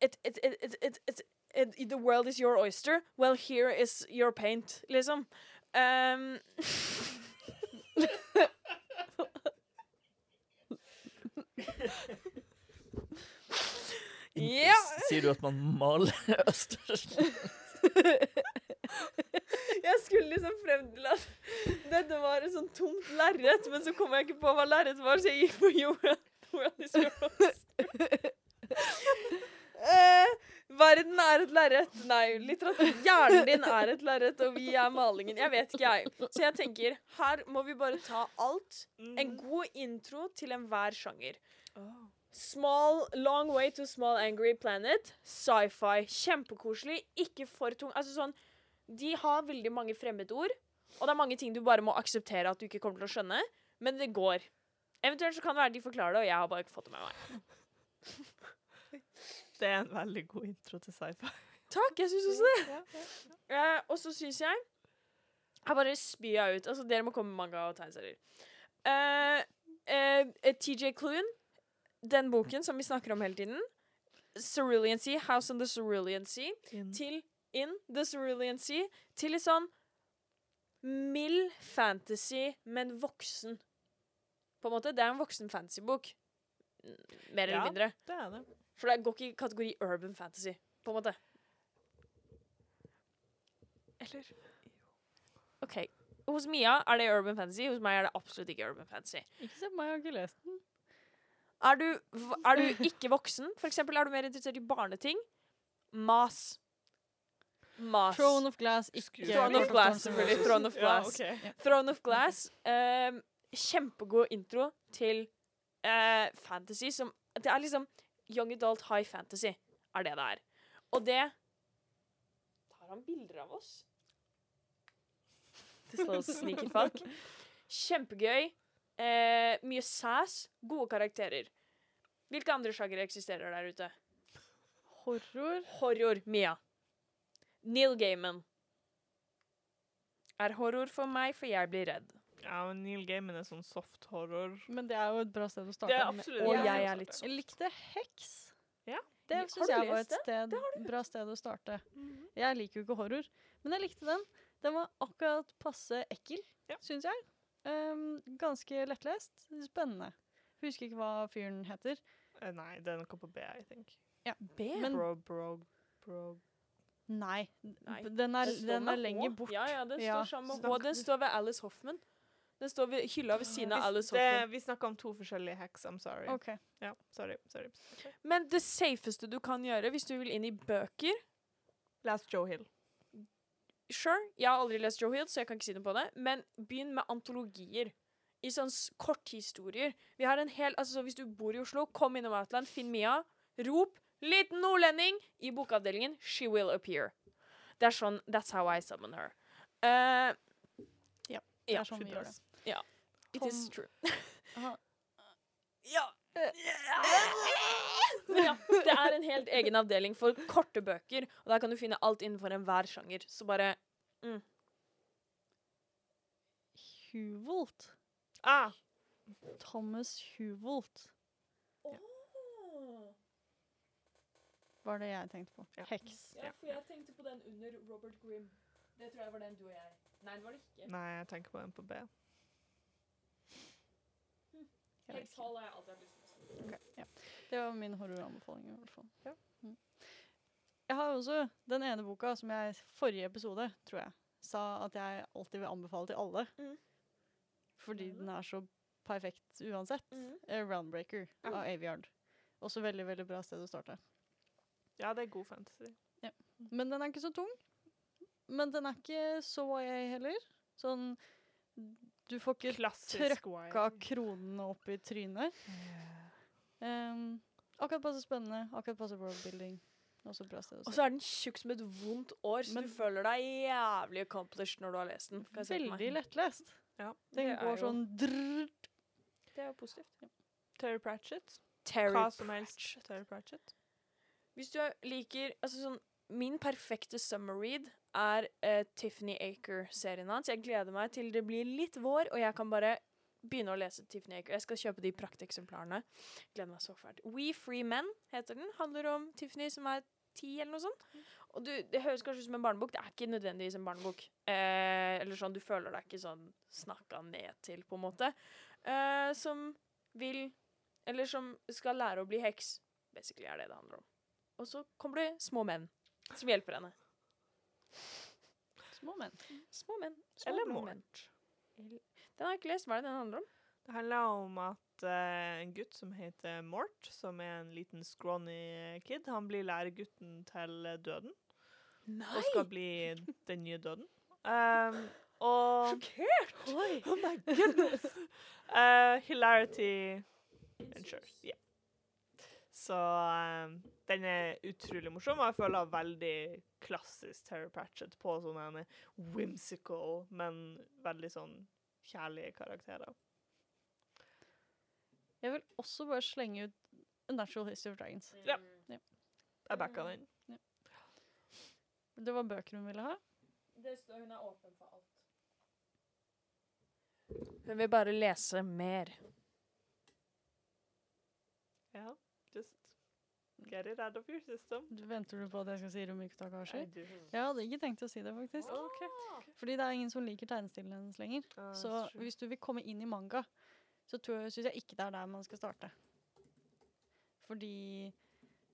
et, et, et, et, et, et, et The world is your oyster. Well, here is your paint, liksom. Ehm, ja. Sier du at man maler østers? Jeg skulle liksom frem til at dette var et sånn tomt lerret, men så kom jeg ikke på hva lerret var, så jeg gikk på jorda. Hvordan de skulle Eh, verden er et lerret. Nei, litteratur. Hjernen din er et lerret, og vi er malingen. Jeg vet ikke, jeg. Så jeg tenker, her må vi bare ta alt. En god intro til enhver sjanger. Small, long way to small angry planet. Sci-fi. Kjempekoselig. Ikke for tung. Altså sånn De har veldig mange fremmedord, og det er mange ting du bare må akseptere at du ikke kommer til å skjønne, men det går. Eventuelt så kan det være de forklarer det, og jeg har bare ikke fått det med meg. Det er en veldig god intro til sci-fi. Takk, jeg syns også det. Uh, og så syns jeg Jeg bare spyr jeg ut. Altså, dere må komme med manga og tegneserier. Uh, eh, eh, TJ Clune, den boken som vi snakker om hele tiden. Cerulean Sea, House on the Cerulean Sea. Til In the Cerulean Sea. Til litt sånn mild fantasy, men voksen. På en måte. Det er en voksen fantasybok. Mer eller Ja. mindre. Det er det. For det går ikke i kategori urban fantasy, på en måte. Eller OK. Hos Mia er det urban fantasy, hos meg er det absolutt ikke urban fantasy. Ikke se på meg, jeg har ikke lest den. Er du, er du ikke voksen, for eksempel, er du mer interessert i barneting? Mas. Mas. Throne of Glass, ikke Throne of Glass, selvfølgelig. Throne of Glass. Ja, okay. Throne of Glass. Um, kjempegod intro til uh, fantasy som Det er liksom young adult high fantasy, er det det er. Og det Tar han bilder av oss? Det står sneaky fuck. Kjempegøy. Eh, mye sass. Gode karakterer. Hvilke andre sjangere eksisterer der ute? Horror. Horror. Mia. Neil Gaiman. Er horror for meg, for jeg blir redd. Ja, men Neil Gaiman er sånn soft horror. Men det er jo et bra sted å Det starte. er absolutt Og jeg er litt soft. Jeg likte Heks. Ja. Det Ja, syns jeg var et sted, bra sted å starte. Jeg liker jo ikke horror, men jeg likte den. Den var akkurat passe ekkel, Ja. syns jeg. Um, ganske lettlest. Spennende. Husker ikke hva fyren heter. Uh, Nei, er noe på B, I think. B? Men Bro, bro, bro. nei, Nei. den er, den er lenger bort. Ja, ja, den Ja. står sammen med H. Den står ved Alice Hoffman. Den står ved hylla ved siden av Alice Hoffman. vi snakker om to forskjellige hacks, I'm sorry. Okay. Ja, sorry, sorry. Men det safeste du kan gjøre hvis du vil inn i bøker Les Joe Hill. Sure, jeg har aldri lest Joe Hill, så jeg kan ikke si noe på det, men begynn med antologier. I sånne korthistorier. Vi har en hel, altså så Hvis du bor i Oslo, kom innom Outland, finn Mia, rop 'liten nordlending' i bokavdelingen. She will appear. Det er sånn That's how I summon her. Ja, Det Ja, er sånn vi gjør does. Det. it is true. Ja. Ja, det er en helt egen avdeling for korte bøker, og der kan du finne alt innenfor enhver sjanger. Så bare Huvolt. Ah, Thomas Huvolt var det jeg tenkte på. Ja. Heks. Ja, for jeg tenkte på den under Robert Grimm. Det tror jeg var den du og jeg. Nei, det var det ikke. nei, jeg tenker på den på B. Jeg vet har jeg alltid hatt lyst til. Det var min horroranbefaling i hvert fall. Ja. Mm. Jeg har også den ene boka som jeg i forrige episode, tror jeg, sa at jeg alltid vil anbefale til alle. Mm. Fordi mm. den er så perfekt uansett. Eh, Roundbreaker Ja. av Aviard. Også veldig, veldig bra sted å starte. Ja, det er god fantasy. Men den er ikke så tung. Men den er ikke så YA heller. Sånn Du får ikke Klassisk trøkka kronene opp i trynet. Um, akkurat passe spennende, akkurat passe worldbuilding. Og så er den tjukk som et vondt år, så Men- du føler deg jævlig accomplished når du har lest den. Veldig lettlest. Ja. Den går jo- sånn drrrt. Det er jo positivt. Terry Pratchett. Terry Hva som helst. Terry Pratchett. Hvis du liker altså sånn, Min perfekte summer read er uh, Tiffany Aker-serien hans. Jeg gleder meg til det blir litt vår, og jeg kan bare begynne å lese Tiffany Aker. Jeg skal kjøpe de prakteksemplarene. Gleder meg så fælt. We Free Men heter den. Handler om Tiffany som er ti, eller noe sånt. Og du, Det høres kanskje ut som en barnebok. Det er ikke nødvendigvis en barnebok. Eh, eller sånn, Du føler deg ikke sånn snakka ned til, på en måte. Eh, som vil Eller som skal lære å bli heks. Basically er det det handler om. Og så kommer det små menn som hjelper henne. Små menn. Små menn. Små Eller Mort. Den har jeg ikke lest. Hva er det den handler om? Det handler om at uh, en gutt som heter Mort, som er en liten scrawny kid, han blir læregutten til døden. Nei! Og skal bli den nye døden. Um, og Sjokkert! Oh my goodness! uh, hilarity ensures Yeah. Så um, den er utrolig morsom, og jeg føler veldig klassisk Terry Pratchett på sånne whimsical, men veldig sånn kjærlige karakterer. Jeg vil også bare slenge ut A Natural History of Dragons. Ja. Jeg backa den. Det var bøker hun ville ha. Det står hun er åpen for alt. Hun vil bare lese mer. Ja, get it out of your system. Du Venter du på at jeg skal si do. Jeg hadde ikke tenkt å si det, faktisk. Okay. Fordi det er ingen som liker tegnestilen hennes lenger. Ah, Så true. hvis du vil komme inn i manga, så syns jeg ikke det er der man skal starte. Fordi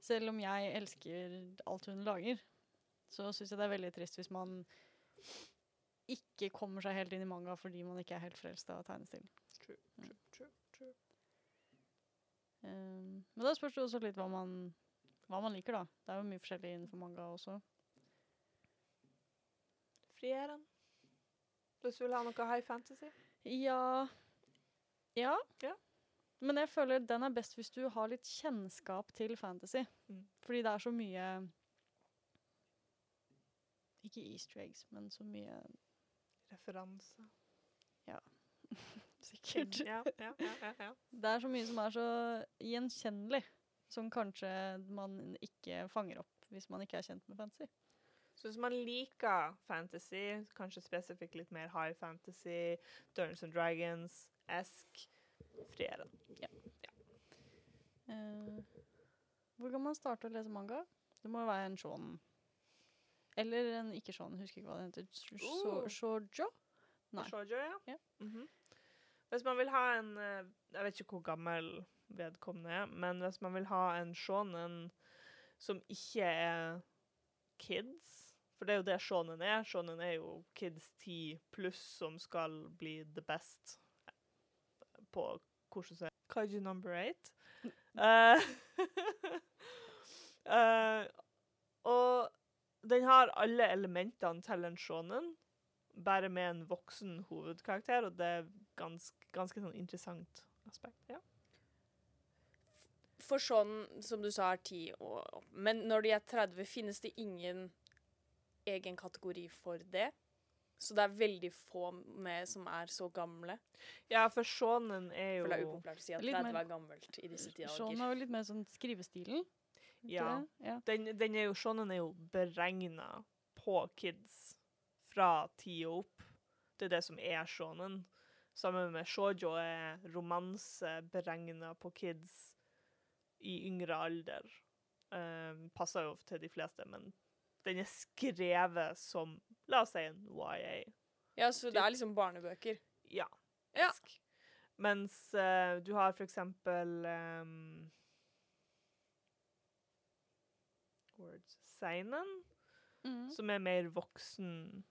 selv om jeg elsker alt hun lager, så syns jeg det er veldig trist hvis man ikke kommer seg helt inn i manga fordi man ikke er helt frelst av tegnestilen. True, true, true, true. Um, men da spørs det også litt hva man, hva man liker, da. Det er jo mye forskjellig innenfor manga også. Frieren. Hvis du vil ha noe high fantasy. Ja Ja. Ja. Men jeg føler den er best hvis du har litt kjennskap til fantasy. Mm. Fordi det er så mye Ikke easter eggs, men så mye Referanse. Sikkert. Ja, ja, ja, ja, ja. Det er så mye som er så gjenkjennelig, som kanskje man ikke fanger opp hvis man ikke er kjent med fantasy. Så hvis man liker fantasy, kanskje spesifikt litt mer high fantasy, Dungeons and Dragons, esk, frieren. Uh, hvor kan man starte å lese manga? Det må være en shonen. Eller en ikke-shonen, husker ikke hva det heter. Oh. Shoujo? Nei. Shoujo, ja. Ja. Mhm. Hvis man vil ha en eh, Jeg vet ikke hvor gammel vedkommende er, men hvis man vil ha en shonen som ikke er kids For det er jo det shonen er. Shonen er jo kids 10 pluss som skal bli the best på hvordan sier Kaiju number eight. uh, uh, og den har alle elementene til en shonen, bare med en voksen hovedkarakter, og det er ganske, ganske sånn interessant aspekt. Ja. For sånn som du sa, er 10 og opp. Men når de er 30, finnes det ingen egen kategori for det? Så det er veldig få med som er så gamle? ja, for shonen er jo For det er upopulært å si at 30 mer- er gammelt i disse Shonen dager. er jo litt mer sånn skrivestilen. Ja. ja. Den, den er jo, shonen er jo beregna på kids fra ti og opp. Det er det som er shonen. Sammen med shoujo er romanse beregna på kids i yngre alder. Um, passer jo til de fleste, men den er skrevet som, la oss si, en YA. Ja, så det er liksom barnebøker. Ja. Ja. Mens uh, du har for eksempel um, Words Seinen, mm. som er mer voksen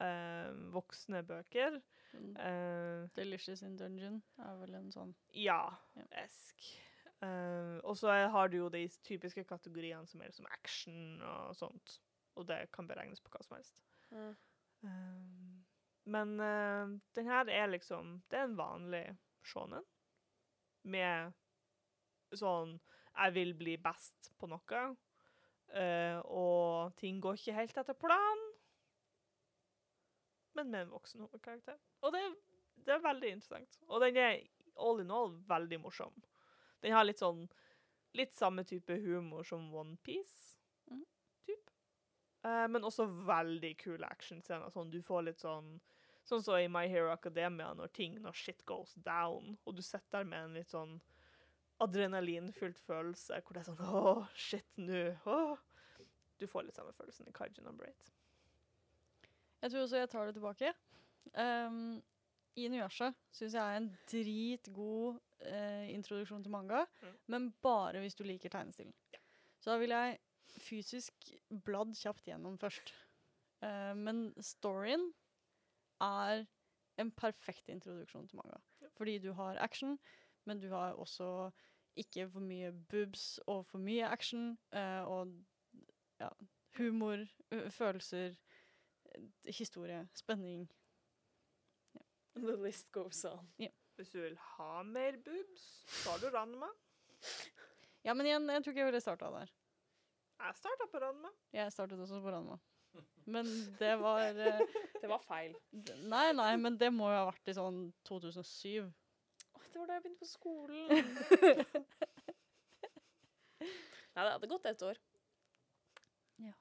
uh, voksne bøker. Mm. Uh, Delicious in Dungeon er vel en sånn ja, Ja. Eh, og så har du jo de typiske kategoriene som er som action og sånt. Og det kan beregnes på hva som helst. Mm. Uh, men uh, den her er liksom Det er en vanlig shonen. Med sånn Jeg vil bli best på noe. og ting går ikke helt etter planen. Men med en voksen hovedkarakter. Og det, det er veldig interessant. Og den er all in all veldig morsom. Den har litt sånn Litt samme type humor som OnePiece. Mm. Typ. Eh, men også veldig kule actionscener. Sånn, du får litt sånn Sånn som i My Hero Academia, når ting, når shit goes down, og du sitter der med en litt sånn adrenalinfylt følelse, hvor det er sånn Åh, shit, nå åh. Du får litt samme følelsen i Kaiji number eight. Jeg tror også jeg tar det tilbake. Um, Inuyasha syns jeg er en dritgod eh, introduksjon til manga, Mm. men bare hvis du liker tegnestilen. Så da vil jeg fysisk bladd kjapt gjennom først. Eh, men storyen er en perfekt introduksjon til manga. Fordi du har action, men du har også ikke for mye boobs og for mye action. eh, og ja, humor, følelser, historie, spenning. The list goes on. Hvis du vil ha mer boobs, så har du Ranma. Ja, men igjen, jeg tror ikke jeg ville starta der. Jeg starta på Ranma. Jeg startet også på Ranma. Men det var eh, Det var feil. Nei, nei, men det må jo ha vært i sånn 2007. Åh, det var da jeg begynte på skolen. Nei, det hadde gått ett år. Ja.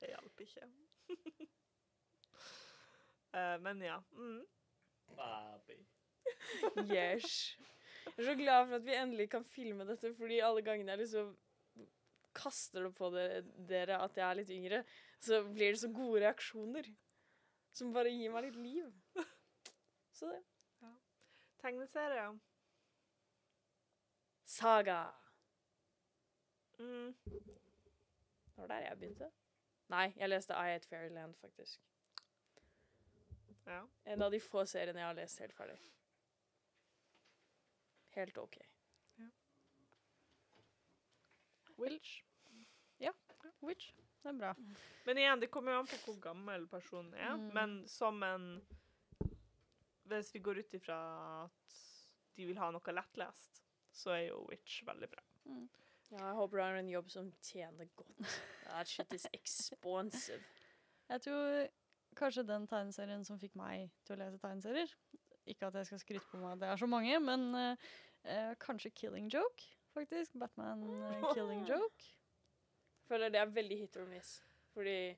Det hjalp ikke. Eh, men ja. Mm. Baby. Yes. Jeg er så glad for at vi endelig kan filme dette, fordi alle gangene jeg liksom kaster det på dere, dere at jeg er litt yngre, så blir det så gode reaksjoner. Som bare gir meg litt liv. Så det. Tegneserier. Saga. Mm. Det var der jeg begynte. Nei, jeg leste I Ate Fairyland, faktisk. Ja. En av de få seriene jeg har lest helt ferdig. Helt OK. Witch. Ja, Witch. Det er bra. Men igjen, det kommer jo an på hvor gammel personen er. Mm. Men som en Hvis vi går ut ifra at de vil ha noe lettlest, så er jo Witch veldig bra. Ja, jeg håper du har en jobb som tjener godt. That shit is expensive. Jeg tror kanskje den tegneserien som fikk meg til å lese tegneserier Ikke at jeg skal skryte på meg at det er så mange, men eh, eh, kanskje Killing Joke, faktisk. Batman eh, Killing Joke. Føler det er veldig hit or miss. Fordi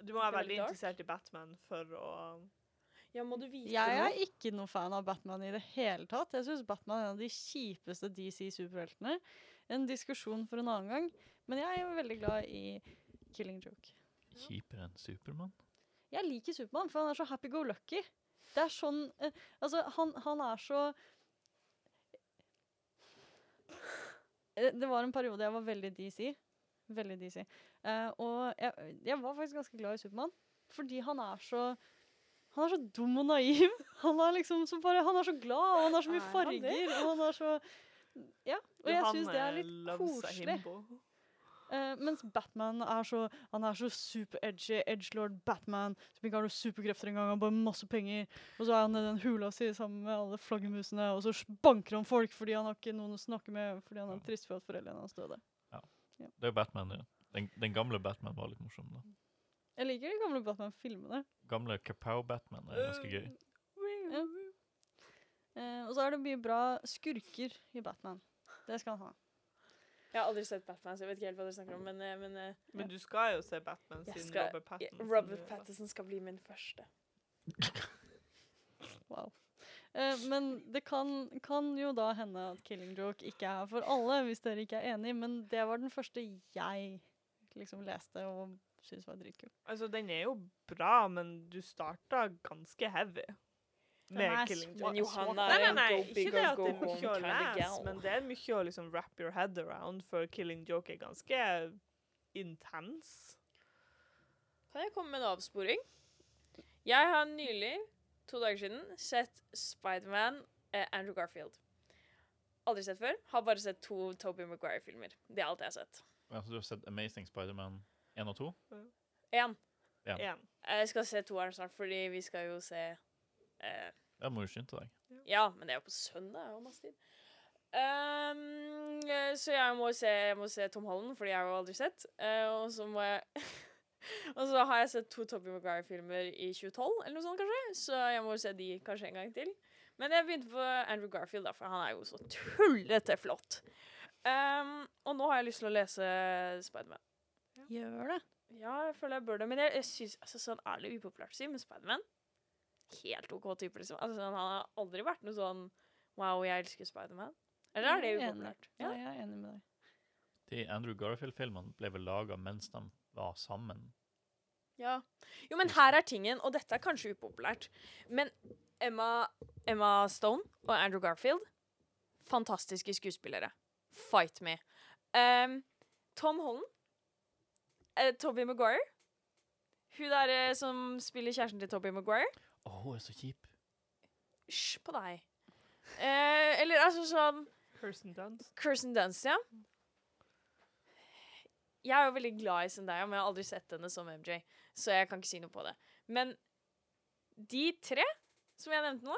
Du må være veldig interessert i Batman for å Ja, må du vite Jeg noe? er ikke noe fan av Batman i det hele tatt. Jeg syns Batman er en av de kjipeste DC-superheltene. En diskusjon for en annen gang. Men jeg er veldig glad i Killing Joke. Kjipere enn Supermann? Jeg liker Supermann, for han er så happy-go-lucky. Det er sånn eh, Altså, han, han er så Eh, Det var en periode jeg var veldig DC. Veldig DC. Eh, og jeg, jeg var faktisk ganske glad i Supermann, fordi han er så han er så dum og naiv. Han er liksom så bare, han er så glad, og han har så mye Er farger. Og han er så Ja. Og jeg syns det er litt koselig. Eh, mens Batman er så Han er så super-edgy, edgelord Batman, som ikke har noen superkrefter engang, og bare masse penger. Og så er han i den hula si sammen med alle flaggermusene, og så banker han folk fordi han har ikke noen å snakke med, fordi han er trist for at foreldrene hans døde. ja, Det er Batman, ja. Den, den gamle Batman var litt morsom, da. Jeg liker de gamle Batman-filmene. Gamle Kapow-Batman er ganske gøy. Ja. uh, og så er det mye bra skurker i Batman. Det skal han ha. Jeg har aldri sett Batman, så jeg vet ikke helt hva dere snakker om. Men, eh, men eh, Men du skal jo se Batman siden skal- Robert Pattinson Robert. Pattinson skal bli min første. Wow. Eh, men det kan, kan jo da hende at Killing Joke ikke er for alle, hvis dere ikke er enig, men det var den første jeg liksom leste og syntes var dritkul. Altså, den er jo bra, men du starta ganske heavy med Killing Joke. Men Johanna Nei, er Nei, nei, en go ikke big det or at go det er home mye å kind of lese, gal. men det er mye å liksom wrap your head around, for Killing Joke er ganske intens. Kan jeg komme med en avsporing? Jeg har nylig, to dager siden, sett Spiderman eh, Andrew Garfield. Aldri sett før. Har bare sett to Toby Maguire-filmer. Det er alt jeg har sett. Altså, du har sett Amazing Spiderman 1 og 2? Én. Ja. Jeg skal se toeren snart, fordi vi skal jo se eh, Da må jo skynde deg. Ja, men det er jo på søndag. Jeg har masse tid. Ehm, eh, så jeg må, se, jeg må se Tom Holland, fordi jeg har jo aldri sett. Uh, og så må jeg Og så har jeg sett to Toby Maguire-filmer i 2012, eller noe sånt kanskje. Så jeg må se de kanskje en gang til. Men jeg begynte på Andrew Garfield, da, for han er jo så tullete flott. Um, og nå har jeg lyst til å lese Spiderman. Gjør det. Ja, jeg føler jeg bør det. Men jeg, jeg synes, altså, sånn er det upopulært å si, men Spiderman Helt OK type, liksom. Altså, sånn, han har aldri vært noe sånn Wow, jeg elsker Spiderman. Eller er det upopulært? Ja, Ja. jeg er enig med deg. De Andrew Garfield-filmene ble vel laga mens de var sammen. ja. Jo, men her er tingen, og dette er kanskje upopulært, men Emma, Emma Stone og Andrew Garfield Fantastiske skuespillere. Fight me. Um, Tom Holland. Uh, Toby Maguire. Hun der uh, som spiller kjæresten til Toby Maguire. Å, hun er så kjip. Hysj på deg. Eh, eller altså sånn Kirsten Dunst. Kirsten Dunst, ja. Jeg er jo veldig glad i Zendaya, men jeg har aldri sett henne som MJ, så jeg kan ikke si noe på det. Men de tre som jeg nevnte nå,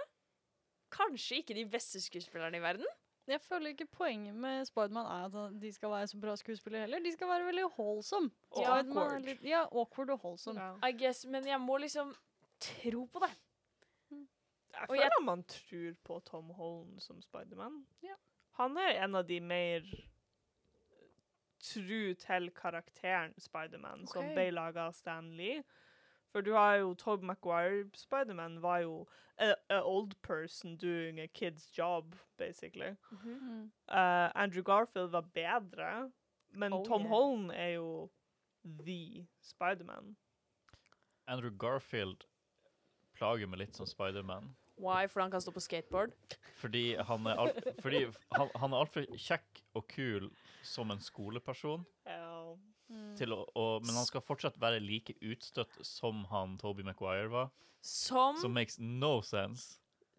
kanskje ikke de beste skuespillerne i verden. Jeg føler ikke poenget med Spiderman er at de skal være så bra skuespillere heller. De skal være veldig wholesome. Ja, awkward. Litt, ja, awkward og wholesome. Yeah. I guess, men jeg må liksom tro på det. Jeg føler jeg- man tror på Tom Holland som Spiderman. Ja. Han er en av de mer tru til karakteren Spiderman som Ok. ble laga av Stan Lee. For du har jo Tob Maguire Spiderman var jo a, a old person doing a kid's job, basically. Mm. Eh, Andrew Garfield var bedre, men Oh, Tom yeah. Holland er jo the Spiderman. Andrew Garfield plager meg litt som Spiderman. Why? Fordi han kan stå på skateboard. Fordi han er, alt, fordi han, han er altfor kjekk og kul som en skoleperson, Ja. Mm. til å, og, men han skal fortsatt være like utstøtt som han Toby Maguire var. Som Som makes no sense.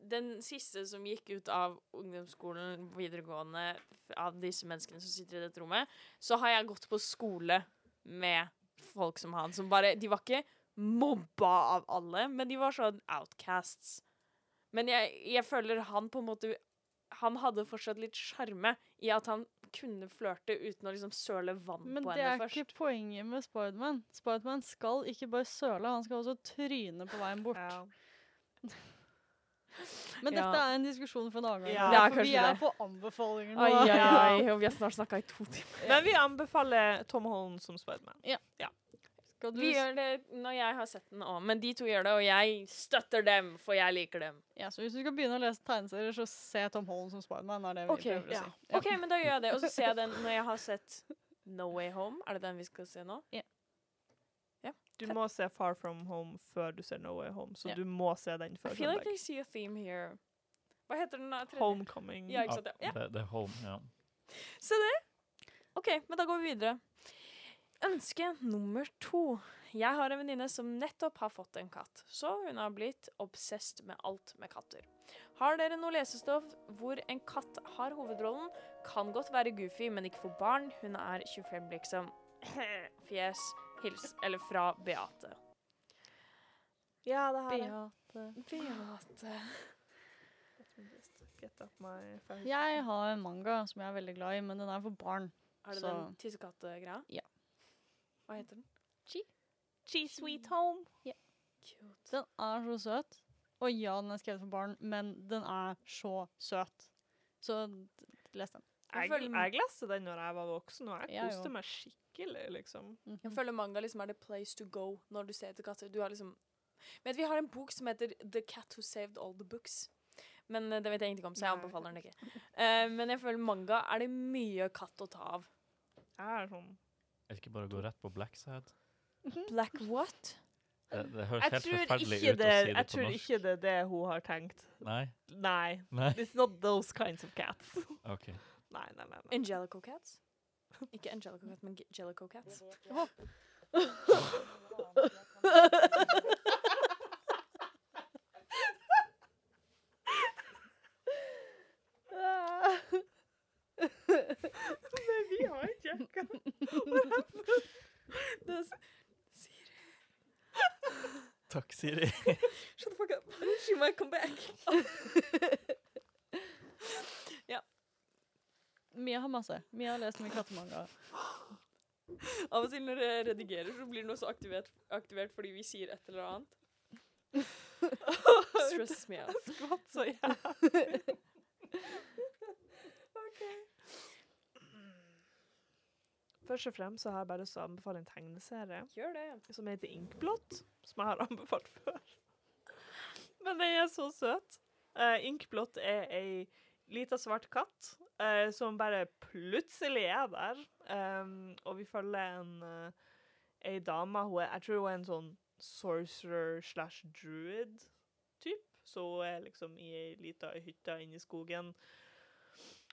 den siste som gikk ut av ungdomsskolen, videregående, av disse menneskene som sitter i dette rommet, så har jeg gått på skole med folk som han, som bare De var ikke mobba av alle, men de var sånn outcasts. Men jeg, jeg føler han på en måte Han hadde fortsatt litt sjarme i at han kunne flørte uten å liksom søle vann Men på det er ikke poenget med Spiderman. Spiderman skal ikke bare søle, han skal også tryne på veien bort. Ja. Men Ja. dette er en diskusjon for en annen gang. Ja. Det er for vi er det. på anbefalinger nå. Ai, ai, ai. vi har snart snakka i to timer. Men vi anbefaler Tom Holland som Spiderman. Skal du Vi gjør det når jeg har sett den òg, men de to gjør det, og jeg støtter dem, for jeg liker dem. Ja, så hvis du skal begynne å lese tegneserier, så se Tom Holland som Spiderman. er det vi Ok, prøver å ja. si. Ja. OK, men da gjør jeg det. Og så ser jeg den når jeg har sett No Way Home. Er det den vi skal se nå? Du må se Far From Home før du ser No Way Home, så Ja. du må se den før I feel like søndag. I see a theme here. Hva heter den? Tredje? Homecoming. Ja, ikke sant? Ja. Det, det er home, ja. Se det. OK, men da går vi videre. Ønske nummer to. Jeg har en venninne som nettopp har fått en katt, så hun har blitt obsessed med alt med katter. Har dere noe lesestoff hvor en katt har hovedrollen? Kan godt være goofy, men ikke for barn. Hun er 25, liksom. Fjes. Hils. Eller fra Beate. Ja, det her jeg. Beate. Beate. Jeg har en manga som jeg er veldig glad i, men den er for barn. Er det Så- den tissekatt-greia? Ja. Hva heter den? Cheese Sweet Home. Cute. Den er så søt. Og ja, den er skrevet for barn, men den er så søt. Så les den. Jeg Jeg, jeg leste den når jeg var voksen, og jeg koste meg skikkelig, liksom. Mhm. Jeg føler manga liksom er the place to go når du ser etter katter. Du har liksom Vet, vi har en bok som heter The Cat Who Saved All The Books. Men eh, det vet jeg ingenting om, så jeg Nei. anbefaler den ikke. Uh, men jeg føler manga er det mye katt å ta av. Jeg er sånn Er det ikke bare å gå rett på Black Side? Black what? Det, det høres Jeg helt forferdelig ut det, å si det jeg på tror ikke det er det hun har tenkt. Nei? Nei. Nei? It's not those kinds of cats. OK. Nei, nei, nei. nei. Angelico cats? Ikke Angelico cats, men Jellico cats. Men vi har ikke jekka. Det er s- Takk, Siri. Shut the fuck up. She might come back. ja. Mia har masse. Mia har lest mye kattemanga. Av og til når jeg redigerer, så blir det noe så aktivert, aktivert fordi vi sier et eller annet. Stresses me out. Skvatt så jævlig. OK. Først og fremst så har jeg bare lyst til å anbefale en tegneserie Gjør det. som heter Inkblått, som jeg har anbefalt før. Men den er så søt. Uh, Inkblått er ei lita svart katt uh, som bare plutselig er der. Um, og vi følger en uh, ei dame. Hun er, jeg tror hun er en sånn sorcerer slash druid-typ. Så hun er liksom i ei lita hytte inne i skogen.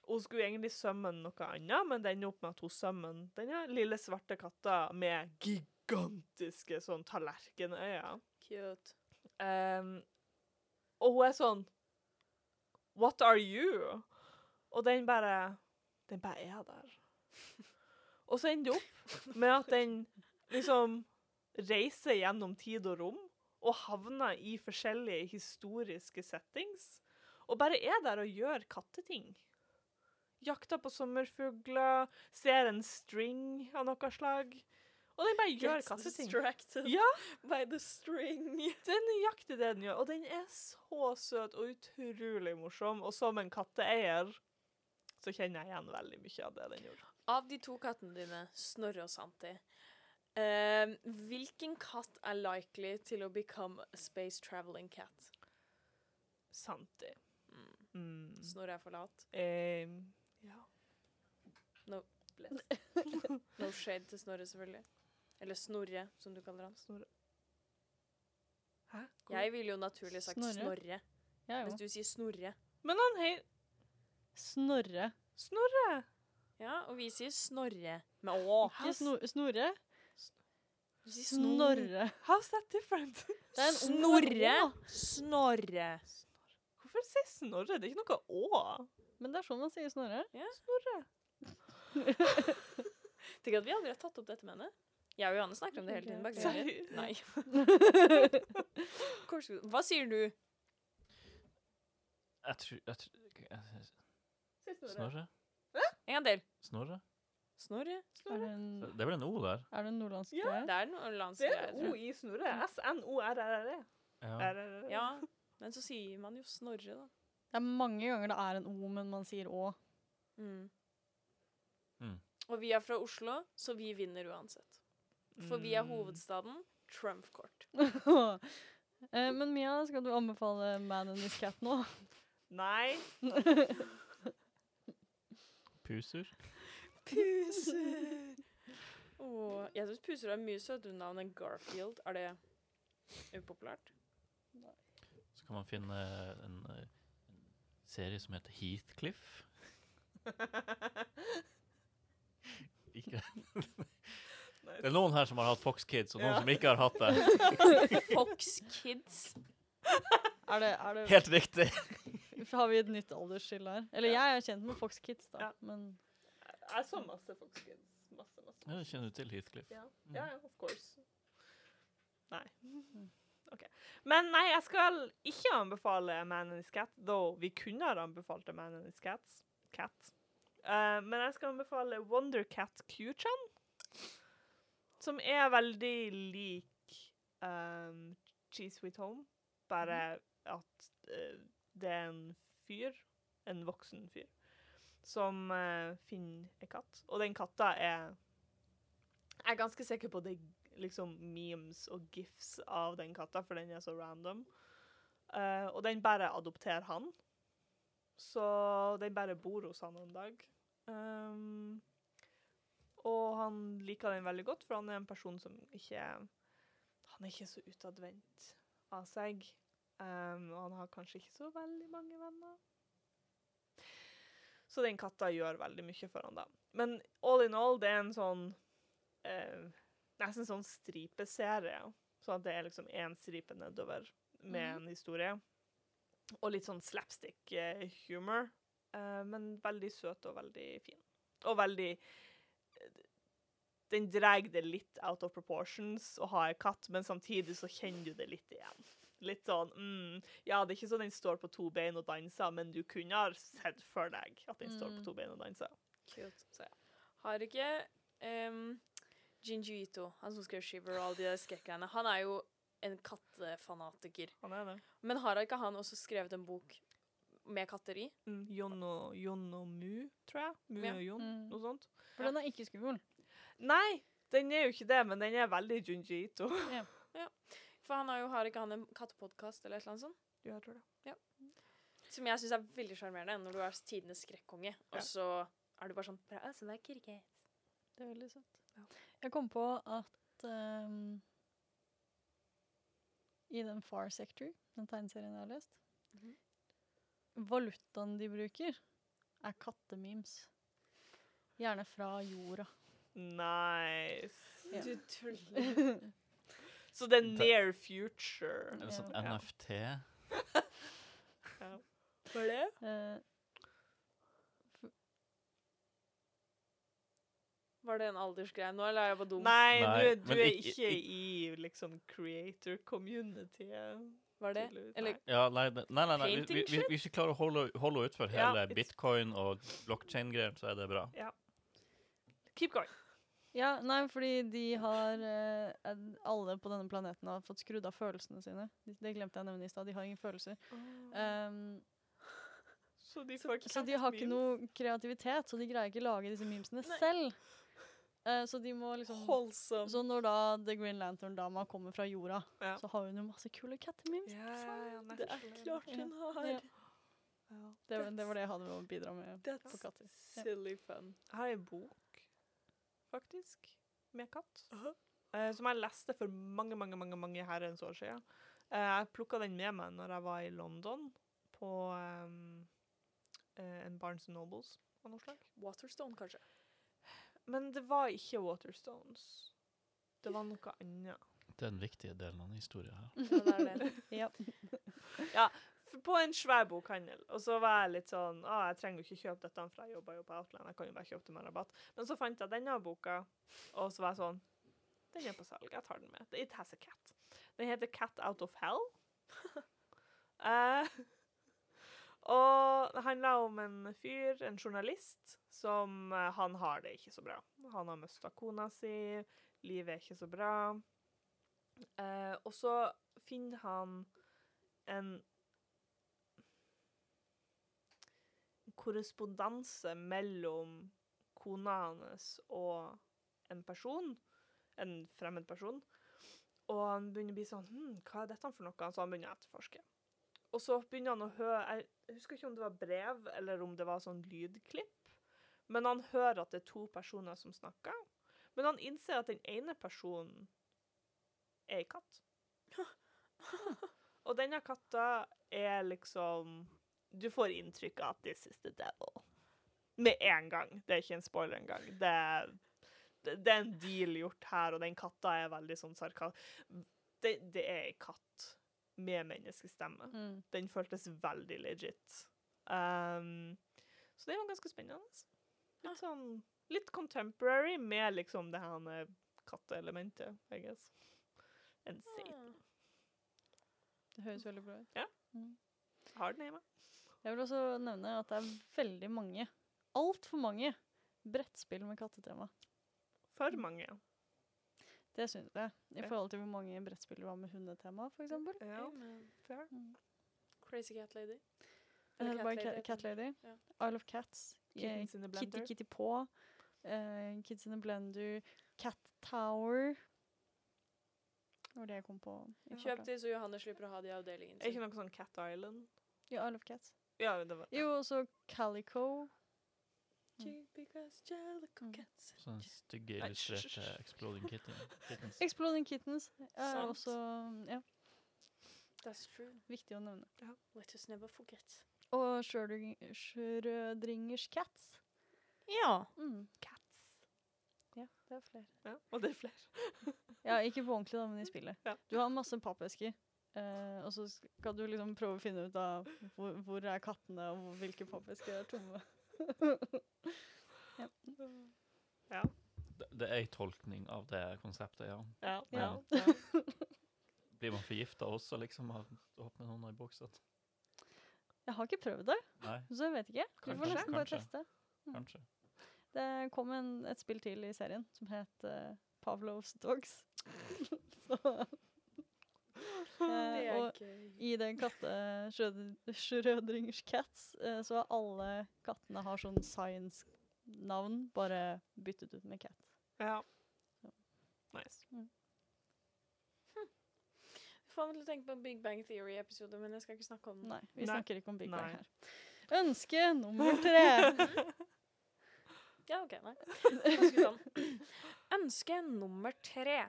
Hun skulle egentlig sømme noe annet, men det ender opp med at hun summon denne lille svarte katta med gigantiske sånn tallerkenøyne. Cute. Um, og hun er sånn What are you? Og den bare Den bare er der. Og så ender det opp med at den liksom reiser gjennom tid og rom og havner i forskjellige historiske settings. Og bare er der og gjør katteting. Jakter på sommerfugler, ser en string av noe slag. Og den bare gjør distracted Ja. by the string. Det er nøyaktig det den gjør, og den er så søt og utrolig morsom. Og som en katteeier så kjenner jeg igjen veldig mye av det den gjorde. Av de to kattene dine, Snorre og Santi, uh, hvilken katt er likely til å become a space traveling cat? Santi. Mm. Mm. Snorre er for lat. Um, ja. No. No shade til Snorre, selvfølgelig. Eller Snorre, som du kaller han. Snorre. Hæ? Hvor- Jeg ville jo naturlig sagt Snorre? Snorre, Ja, òg. du sier Snorre. Men han hei... Snorre. Snorre! Ja, og vi sier Snorre med å. Ikke sno Snorre. Du. Snorre. How's that different? Det er en Snorre. Snorre. Snorre. Hvorfor sier Snorre? Det er ikke noe å. Men det er sånn man sier Snorre. Snorre. Tenk at vi aldri har tatt opp dette med henne. Jeg og Johanne snakker om det hele tiden. bak? Nei. Hva sier du? Jeg tror, jeg tror Snorre. En gang til. Snorre? Snorre? Det er vel en O der? er det en nordlandsk Ja. Det er nordlandsk landsk Det er en O i Snorre. S-N-O-R-R-E. Ja. R-R-R-E. Ja. Men så sier man jo Snorre, da. Det er mange ganger det er en O, men man sier Å. Mm. Mm. Og vi er fra Oslo, så vi vinner uansett. For vi er Mm. hovedstaden. Trump-kort. Eh, men Mia, skal du anbefale Man in This Cat nå? Nei. Puser? Puser! Oh, jeg syns puser er mye søtere navn enn Garfield. Er det upopulært? Så kan man finne en, eh, en serie som heter Heathcliff. Ikke Det er noen her som har hatt Fox Kids, og noen Ja. som ikke har hatt det. Fox Kids. Er det, er det Helt riktig. Har vi et nytt aldersskille her? Eller jeg er kjent med Fox Kids, da. Ja. Men Jeg så masse Fox Kids. Masse, masse. Ja, kjenner du til Heathcliff? Ja, ja, ja, of course. Nei. OK. Men nei, jeg skal ikke anbefale Man and His Cat, though vi kunne ha anbefalt Man and His Cats. Cat. Uh, men jeg skal anbefale Wondercat Q-chan, som er veldig lik um, Cheese Sweet Home, bare at uh, det er en fyr, en voksen fyr, som uh, finner en katt. Og den katta er Jeg er ganske sikker på det liksom memes og gifs av den katta, for den er så random. Uh, og den bare adopterer han. Så den bare bor hos han en dag. Um, og han liker den veldig godt, for han er en person som ikke Han er ikke så utadvendt av seg. Um, og han har kanskje ikke så veldig mange venner. Så den katta gjør veldig mye for han da. Men all in all, det er en sånn eh, Nesten sånn stripeserie. Sånn at det er liksom én stripe nedover med mm. en historie. Og litt sånn slapstick-humor. Eh, men veldig søt og veldig fin. Og veldig eh, Den drar det litt out of proportions å ha en katt, men samtidig så kjenner du det litt igjen. Litt sånn mm, Ja, det er ikke sånn den står på to bein og danser, men du kunne ha sett for deg at den står på Mm. to bein og danser. Cute. Så ja. Har ikke um, Jinju Ito, han som skrev Shiver og alle de der skrekkgreiene, han er jo en kattefanatiker. Han er det. Men har ikke han også skrevet en bok med katter i? Mm, Jon og, Jon og Mu, tror jeg. Mu Ja. og Jon, Mm. noe sånt. For den er ikke skummel. Nei, den er jo ikke det, men den er veldig Junji Ito. For han har jo har ikke han en kattepodkast eller et eller annet sånt? Ja, jeg tror det. Som jeg syns er veldig sjarmerende, når du er tidenes skrekkonge, Ja. og så er du bare sånn Bra, så det er kirke. Det er veldig søtt. Jeg kom på at um, i den Far Sector, den tegneserien jeg har lest, Mhm. valutaen de bruker, er kattememes. Gjerne fra jorda. Nice. Ja. Du tuller. Så det er near future. Er det sånn Ja. NFT? Ja. Hva er det? Eh, Var det en aldersgreie nå, eller er jeg bare dum? Nei, Nei, du, du men er ikke- ikke i liksom creator community. Var det? tydeligvis. Eller Nei. Ja, nei, det- nei, nei, nei. vi- Painting vi- vi- Hvis vi klarer å holde, holde utfor Ja, hele it's- bitcoin og blockchain-greier, så er det bra. Keep going. Ja, nei, fordi de har eh, Alle på denne planeten har fått skrudd av følelsene sine. De- Det glemte jeg å nevne i stad. De har ingen følelser. Um, så de får Så de har ikke noe kreativitet, så de greier ikke lage disse memesene Nei. selv. Uh, så de må liksom Holdsom. Så når da The Green Lantern-dama kommer fra jorda, Ja. så har hun jo masse kule kattememes. Ja, ja, ja, Det er klart hun har. Ja. Det, var- det var det jeg hadde å bidra med på katter. Silly fun. Jeg har en bok, faktisk, med katt. eh, som jeg leste for mange, mange mange, mange herrens år siden. Eh, jeg plukka den med meg når jeg var i London, på eh, en Barnes Nobles av noe slag. Waterstone, kanskje. Men det var ikke Waterstones. Det var noe annet. Det er den viktige delen av historien her. Ja, det er det. Ja. På en svær bokhandel. Og så var jeg litt sånn Å, jeg trenger jo ikke kjøpe dette, for jeg jobber jo på Outland. Jeg kan jo bare kjøpe det med rabatt. Men så fant jeg denne boka, og så var jeg sånn Den er på salg. Jeg tar den med. It has a cat. Den heter Cat Out of Hell. eh, og det handler om en fyr, en journalist, som eh, Han har det ikke så bra. Han har mista kona si, livet er ikke så bra. Eh, og så finner han en korrespondanse mellom kona hans og en person, en fremmed person. Og han begynner å bli sånn hm, Hva er dette for noe? Så han begynner å etterforske. Og så begynner han å høre Jeg husker ikke om det var brev, eller om det var sånn lydklipp. Men han hører at det er to personer som snakker. Men han innser at den ene personen er ei katt. Og denne katta er liksom Du får inntrykk av at 'this is the devil'. Med en gang. Det er ikke en spoiler engang. Det, det, det er en deal gjort her, og den katta er veldig sånn sarka... Det, det er ei katt med menneskestemme. Mm. Den føltes veldig legit. Um, så det var ganske spennende. Litt sånn Litt contemporary med liksom det her katteelementet, I guess. En Satan. Det høres veldig bra ut. Ja. Har den hjemme. Jeg vil også nevne at det er veldig mange, altfor mange, brettspill med kattetema. For mange. Det syns jeg. I forhold til hvor mange brettspill det var med hundetema, for eksempel. Ja, fair. Mm. Crazy Cat Lady. Eller var Cat Cat, Lady, Cat Lady. Ja. Isle of Cats. eh, Kittens in the Kitty blender. Kitty Paw. Uh, Kids in the Blender. Cat Tower. Det var det jeg kom på. Kjøp de, så Johanne slipper å ha de i avdelingen Er ikke sin. noe sånn Cat Island? Ja, Isle of Cats. Ja, det var Jo, også Calico. Cheap because Jellicle Mm. cats. Sånne stygge, illustrerte. Exploding kitten, kittens. Exploding Kittens er Sant. også ja, That's true. viktig å nevne. Let us never forget. Og Schrødringers Cats. Ja. Mm. Cats. Ja, det er flere. Ja, og det er flere. Ja, ikke på ordentlig, da, men i spillet. Ja. Du har masse pappesker, eh, og så skal du liksom prøve å finne ut av hvor, hvor er kattene, og hvor, hvilke pappesker er tomme. Ja. Det, det er en tolkning av det konseptet, ja. Ja. Ja. ja. Blir man forgifta også, liksom, av å åpne hånda i boksen? Jeg har ikke prøvd det, Nei, så jeg vet ikke. Du får Kanskje, nesten bare teste. Mm. kanskje. Det kom en, et spill til i serien som het uh, Pavlovs Dogs. så Det Eh, er og gøy. i den katte-Schrødringers Cats, eh, så er alle kattene har sånn science-navn, bare byttet ut med cat. ja. Nice. Du får meg til å tenke på Big Bang Theory-episode, men jeg skal ikke snakke om den. Nei, vi Nei. snakker ikke om Big Bang her. Ønske nummer tre. Ja, ok, nei. Sånn. Ønske nummer tre.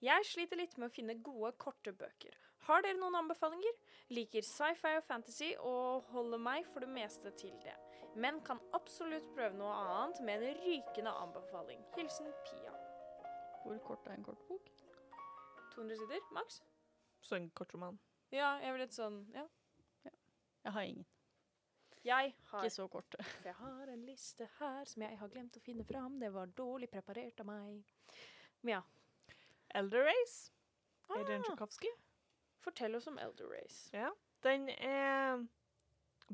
Jeg sliter litt med å finne gode, korte bøker. Har dere noen anbefalinger? Liker sci-fi og fantasy og holder meg for det meste til det. Men kan absolutt prøve noe annet med en rykende anbefaling. Hilsen Pia. Hvor kort er en kort bok? 200 sider, maks? Så en kort roman. Ja, jeg vil litt sånn Ja. Jeg har ingen. Jeg har, Ikke så korte. jeg har en liste her som jeg har glemt å finne fram. Det var dårlig preparert av meg. Men ja, Elder Race. Adrian Ah. Tchaikovsky. Fortell oss om Elder Race. Ja. Den er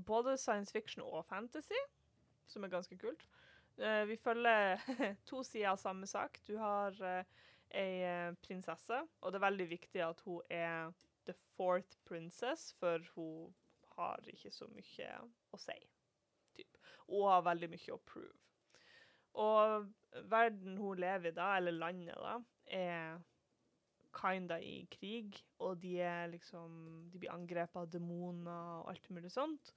både science fiction og fantasy, som er ganske kult. Uh, vi følger to sider av samme sak. Du har uh, ei eh, prinsesse, og det er veldig viktig at hun er the fourth princess, for hun har ikke så mye å si. Typ. Og har veldig mye å prove. Og verden hun lever i da, eller landet da, er kinda i krig, og de er liksom De blir angrepet av demoner og alt mulig sånt.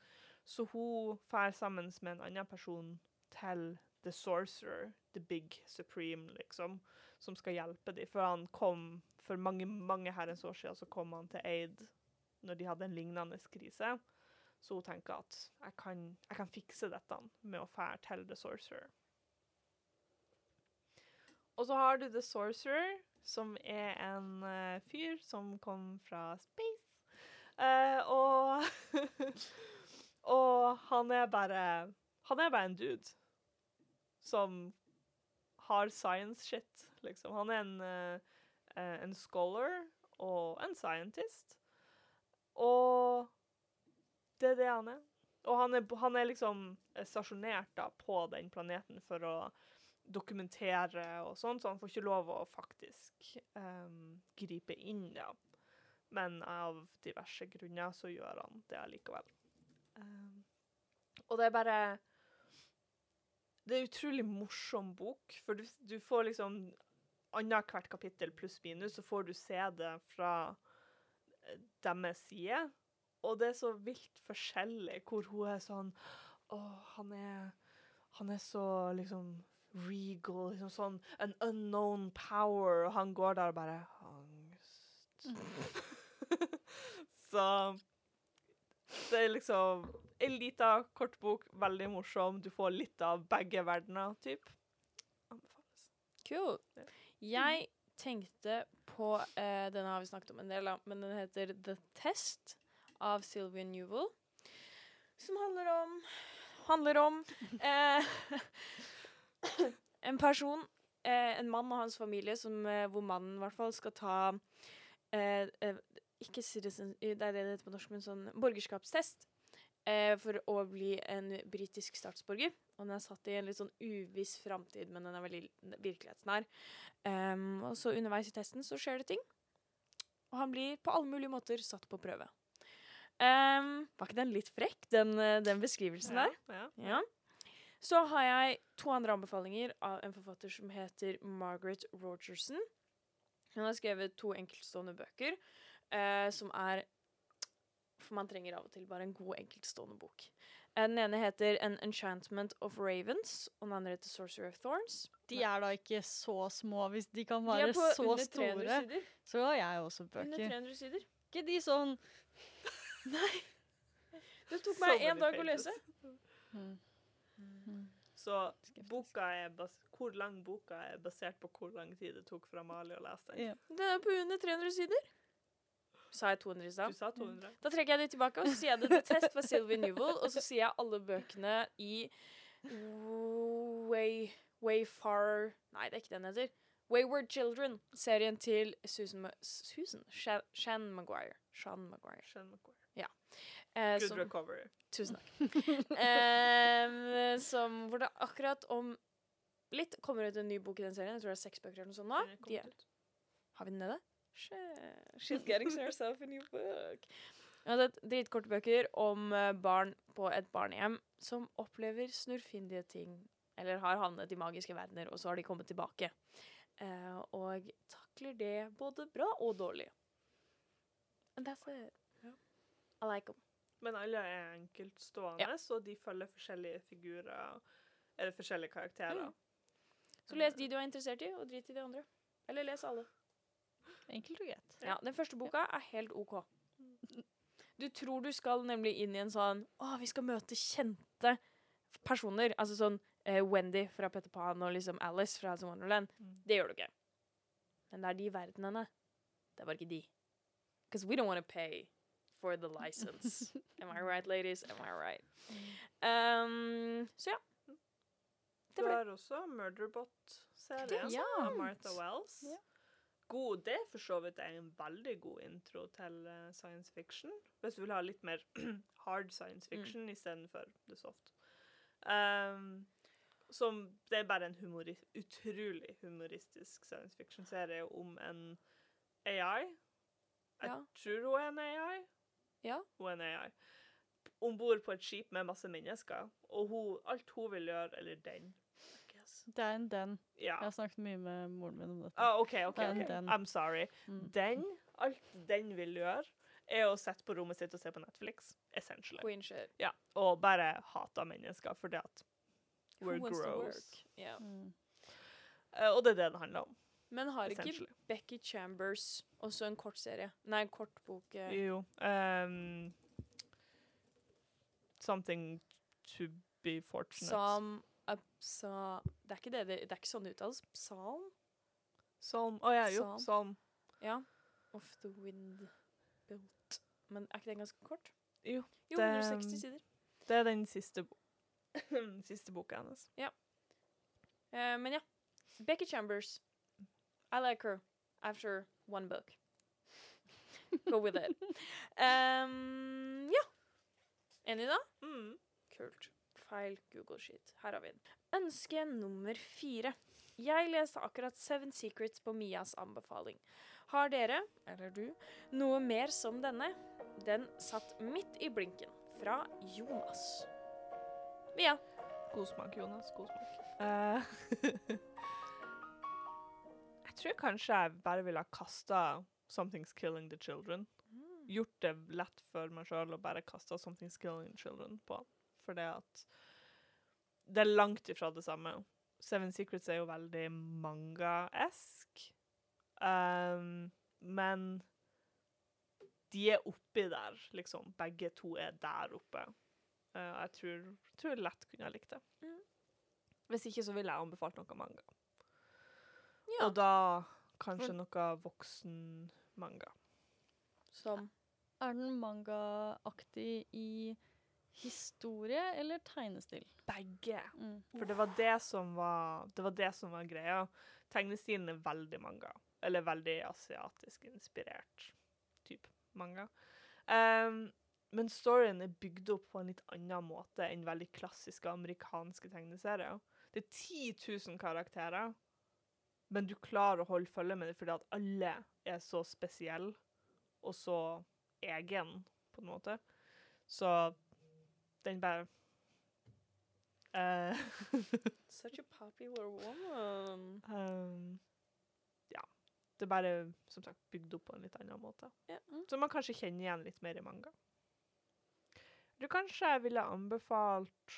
Så hun drar sammen med en annen person til The Sorcerer, The Big Supreme, liksom, som skal hjelpe dem. For han kom for mange, mange herrens år siden, så kom han til Aid når de hadde en lignende krise. Så hun tenker at jeg kan, jeg kan fikse dette med å dra til The Sorcerer. Og så har du The Sorcerer, som er en uh, fyr som kom fra space. Uh, og Og han er bare Han er bare en dude som har science shit, liksom. Han er en, eh, en scholar og en scientist. Og det er det han er. Og han er, han er liksom stasjonert da på den planeten for å dokumentere og sånn, så han får ikke lov å faktisk um, gripe inn, da. Men av diverse grunner så gjør han det allikevel. Um, og det er bare Det er en utrolig morsom bok, for du, du får liksom Annethvert kapittel pluss minus, så får du se det fra eh, deres side. Og det er så vilt forskjellig hvor hun er sånn Å, han er Han er så liksom regal, liksom sånn An unknown power, og han går der og bare Angst. så det er liksom en lita kortbok, veldig morsom. Du får litt av begge verdener, typ. Anbefales. Cool. Jeg tenkte på eh, Denne har vi snakket om en del, men den heter The Test av Sylvia Newell. Som handler om Handler om eh, en person, eh, en mann og hans familie, som, eh, hvor mannen i hvert fall skal ta eh, Ikke citizen, det er det det heter på norsk, men sånn borgerskapstest. Eh, for å bli en britisk statsborger. Og den er satt i en litt sånn uviss framtid, men den er veldig virkelighetsnær. Um, og så underveis i testen så skjer det ting. Og han blir på alle mulige måter satt på prøve. Um, var ikke den litt frekk, den, den beskrivelsen der? Ja. Ja. Så har jeg to andre anbefalinger av en forfatter som heter Margaret Rogerson. Hun har skrevet to enkeltstående bøker eh, som er For man trenger av og til bare en god enkeltstående bok. Eh, Den ene heter An Enchantment of Ravens, og den andre heter Sorcery of Thorns. De er da ikke så små hvis de kan De være på så under 300 store. sider. Så har jeg også Under bøker. 300 sider. Ikke de sånn Nei. Det tok meg én dag å lese. lese. Så boka er hvor lang boka er basert på hvor lang tid det tok for Amalie å lese den. Ja. Den er på under 300 sider. Sa jeg 200 i stad? Du sa 200. Da trekker jeg det tilbake, og så sier jeg det til test for Sylvie Newell, og så sier jeg alle bøkene i Way, Way Far Nei, det er ikke den heter. Wayward Children, serien til Susan, Susan? Shan, Shan Maguire. Shan Maguire. Sean McGuire. Eh, Good som, recovery. tusen takk. Em, som, hvor det akkurat om litt kommer ut en ny bok i den serien. Jeg tror det er seks bøker eller noe sånt nå. De er, har vi den nede? She's getting herself a new book. Ja, har sett dritkorte bøker om eh, barn på et barnehjem som opplever snurrfindige ting, eller har havnet i magiske verdener, og så har de kommet tilbake. Eh, og takler det både bra og dårlig. And that's it. I like them. Men alle er enkeltstående, og de følger forskjellige figurer, eller forskjellige karakterer. Mm. Så les de du er interessert i, og drit i de andre. Eller les alle. Enkelt og greit. Ja, Den første boka er helt OK. Du tror du skal nemlig inn i en sånn Å, vi skal møte kjente personer. Altså sånn uh, Wendy fra Petter Pan og liksom Alice fra Alice in Wonderland. Mm. Det gjør du ikke. Men det er de verdenene. Det er bare ikke de. Because we don't want to pay for the license. Am I right, ladies? Am I right? Um, så ja. Det var det. også Murderbot-serien Ja. av Martha Wells. Ja. God, det er for så vidt en veldig god intro til eh, science fiction. Hvis du vil ha litt mer hard science fiction Mm. istedenfor the soft. Um, som, det er bare en humori utrolig humoristisk science fiction-serie om en AI. Jeg Ja. tror hun er en AI. Ja. Hun er en AI. Om bord på et skip med masse mennesker. Og hun, alt hun vil gjøre, eller den. Det er en den. Ja. Jeg har snakket mye med moren min om dette. Ah, OK, OK. Det ok. den. I'm sorry. Mm. Den, alt den vil gjøre, er å sitte på rommet sitt og se på Netflix. Essentially. Queen shit. Ja. Og bare hate mennesker fordi at we're gross. work? Mm. Uh, og det er det det handler om. Men har ikke. Becky Chambers også en kortserie? Nei, en kortbok. eh, Jo. Um, something to be fortunate. Psalm Upsa Det er ikke det, det, det er ikke sånn det uttales. Psalm? Psalm. Å ja, jo. Psalm. Ja. Of the wind built. Men er ikke den ganske kort? Jo, Jo, det- 160 sider. Det er den siste, bo siste boka hennes. Eh, men ja. Becky Chambers. I like her after one book. Go with it. Um, ja. Enig da? Mm. Kult. Feil Google-shit. Her har vi den. Ønske nummer fire. Jeg leste akkurat Seven Secrets på Mias anbefaling. Har dere, eller du, noe mer som denne? Den satt midt i blinken. Fra Jonas. Mia. God smak, Jonas. God smak. Eh, jeg tror kanskje jeg bare ville ha kasta 'Something's Killing the Children'. Gjort det lett for meg sjøl og bare kasta 'Something's Killing the Children' på. For det at Det er langt ifra det samme. Seven Secrets er jo veldig manga-esk. Um, men de er oppi der, liksom. Begge to er der oppe. Uh, jeg tror, tror lett kunne ha likt det. Mm. Hvis ikke så ville jeg anbefalt noe manga. Ja. Og da kanskje noe voksen manga. Som Er den mangaaktig i historie eller tegnestil? Begge. Mm. For det var det som var, det var det som var greia. Tegnestilen er veldig manga. Eller veldig asiatisk inspirert type manga. Um, men storyen er bygd opp på en litt annen måte enn veldig klassiske amerikanske tegneserier. Det er 10 000 karakterer, men du klarer å holde følge med det fordi at alle er så spesielle og så egen, på en måte. Så den bare uh, Such a popular woman. Um, ja. Det er bare, som sagt, bygd opp på en litt annen måte. Yeah. Mm. Så man kanskje kjenner igjen litt mer i manga. Du kanskje ville anbefalt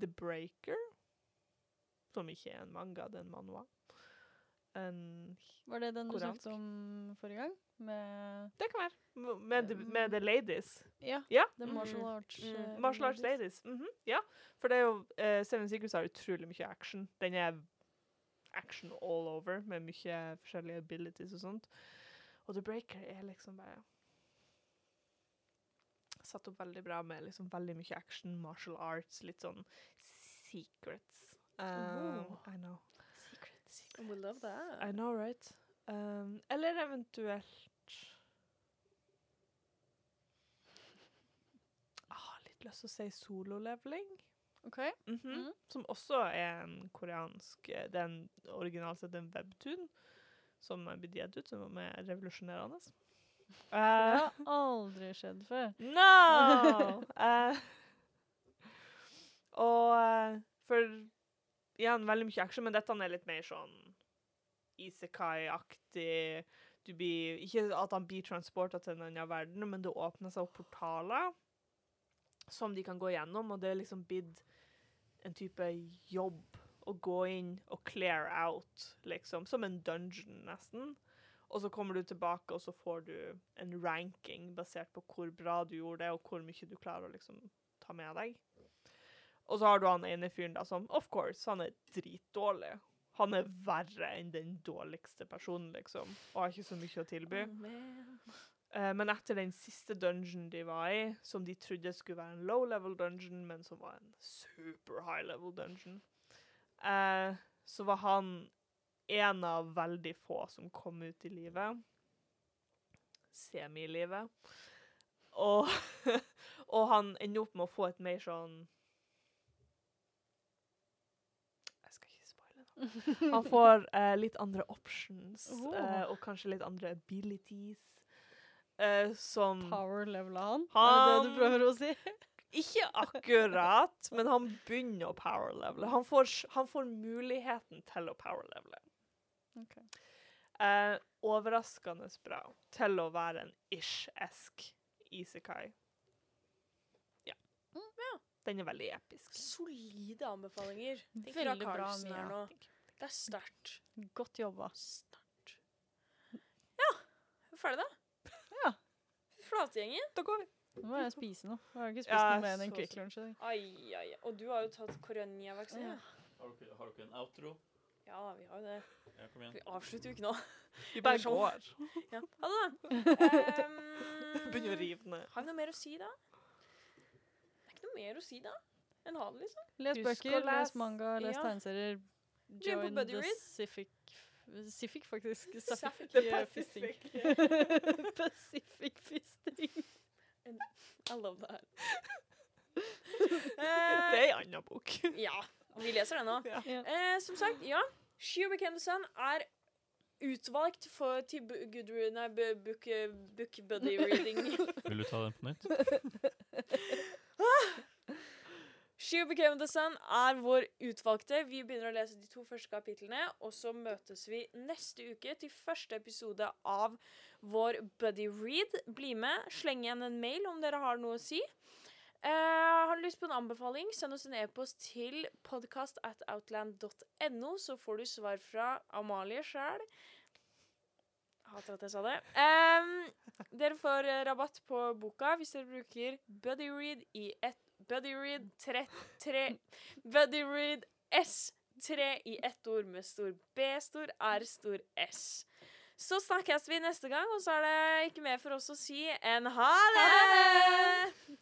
The Breaker, som ikke er en manga, det er en manua. En, Var det den du Koreansk. snakket om forrige gang? Med det kan være. Med, the, med The Ladies. Ja, Ja. The Mhm. Martial Arts. Mm. Uh, Martial Arts Ladies. mhm, ja. For det er jo uh, Seven Secrets har utrolig mye action. Den er action all over, med mye forskjellige abilities og sånt. Og The Breaker er liksom bare Satt opp veldig bra med liksom veldig mye action, martial arts, litt sånn secrets. Um, Oh. I know. We love that. I know, right? Um, eller eventuelt ah, Litt lyst til å si sololeveling. OK. -hmm. Mm. Som også er en koreansk eh, Det er en originalt sett en webtoon som er blitt gitt ut, som er revolusjonerende. Det Uh, har aldri skjedd før. no! uh, og eh, for igjen, veldig mye action, men dette er litt mer sånn Isekai-aktig. Du blir, ikke at han blir transporta til en annen verden, men det åpner seg opp portaler som de kan gå gjennom, og det er liksom blitt en type jobb å gå inn og clear out, liksom. Som en dungeon, nesten. Og så kommer du tilbake, og så får du en ranking basert på hvor bra du gjorde det, og hvor mye du klarer å liksom ta med deg. Og så har du han ene fyren da som, of course, han er dritdårlig. Han er verre enn den dårligste personen, liksom, og har ikke så mye å tilby. Oh. Eh, men etter den siste dungeon de var i, som de trodde skulle være en low level dungeon, men som var en super high level dungeon, uh, så var han en av veldig få som kom ut i livet. Semi-livet. Og, og han ender opp med å få et mer sånn Jeg skal ikke spoile noe. Han får eh, litt andre options, Oh. eh, og kanskje litt andre abilities. eh, som Power leveler han? Er det det du prøver å si? Ikke akkurat, men han begynner å power levele. Han han får muligheten til å power levele. Ok. Eh, overraskende bra til å være en ish-esk isekai. Ja. Mm, ja. Den er veldig episk. Solide anbefalinger. Fra Veldig bra, Carlsen her nå. Det er sterkt. Godt jobba. Sterkt. Ja, er vi ferdig da? Ja. Flategjengen. Da går vi. Nå må jeg spise noe. Jeg har ikke spist Ja, noe mer enn en så- Quick i dag. Og du har jo tatt koronavaksine. Ja. Har dere, har dere en outro? Ja, vi har jo det. Ja, kom igjen. Vi avslutter jo ikke nå. Vi bare sånn. går. Ja. Ha det, da. Um, Begynner å rive ned. Har vi noe mer å si da? Det er ikke noe mer å si da enn ha det, liksom. Les Husk bøker, les les- manga, les Ja. tegneserier. Join the. Pacific Pacific, faktisk. Pacific. Pacific fisting. Pacific fisting. I love that. Det er en annen bok. ja, vi leser den nå. Ja. Eh, som sagt, ja. She the Sun er utvalgt for, til good, nei, book, book buddy reading. Vil du ta den på nytt? She Who Became The Sun er vår utvalgte. Vi begynner å lese de to første kapitlene, og så møtes vi neste uke til første episode av vår Buddy Read. Bli med. Sleng igjen en mail om dere har noe å si. Eh, har du lyst på en anbefaling, send oss en e-post til podcast så får du svar fra Amalie sjæl. Hater at jeg sa det. Um, dere får eh, rabatt på boka hvis dere bruker Buddy Read i ett Buddy Read 3, 3 Buddy Read S3 i ett ord med stor B, stor R, stor S. Så snakkes vi neste gang, og så er det ikke mer for oss å si enn ha det!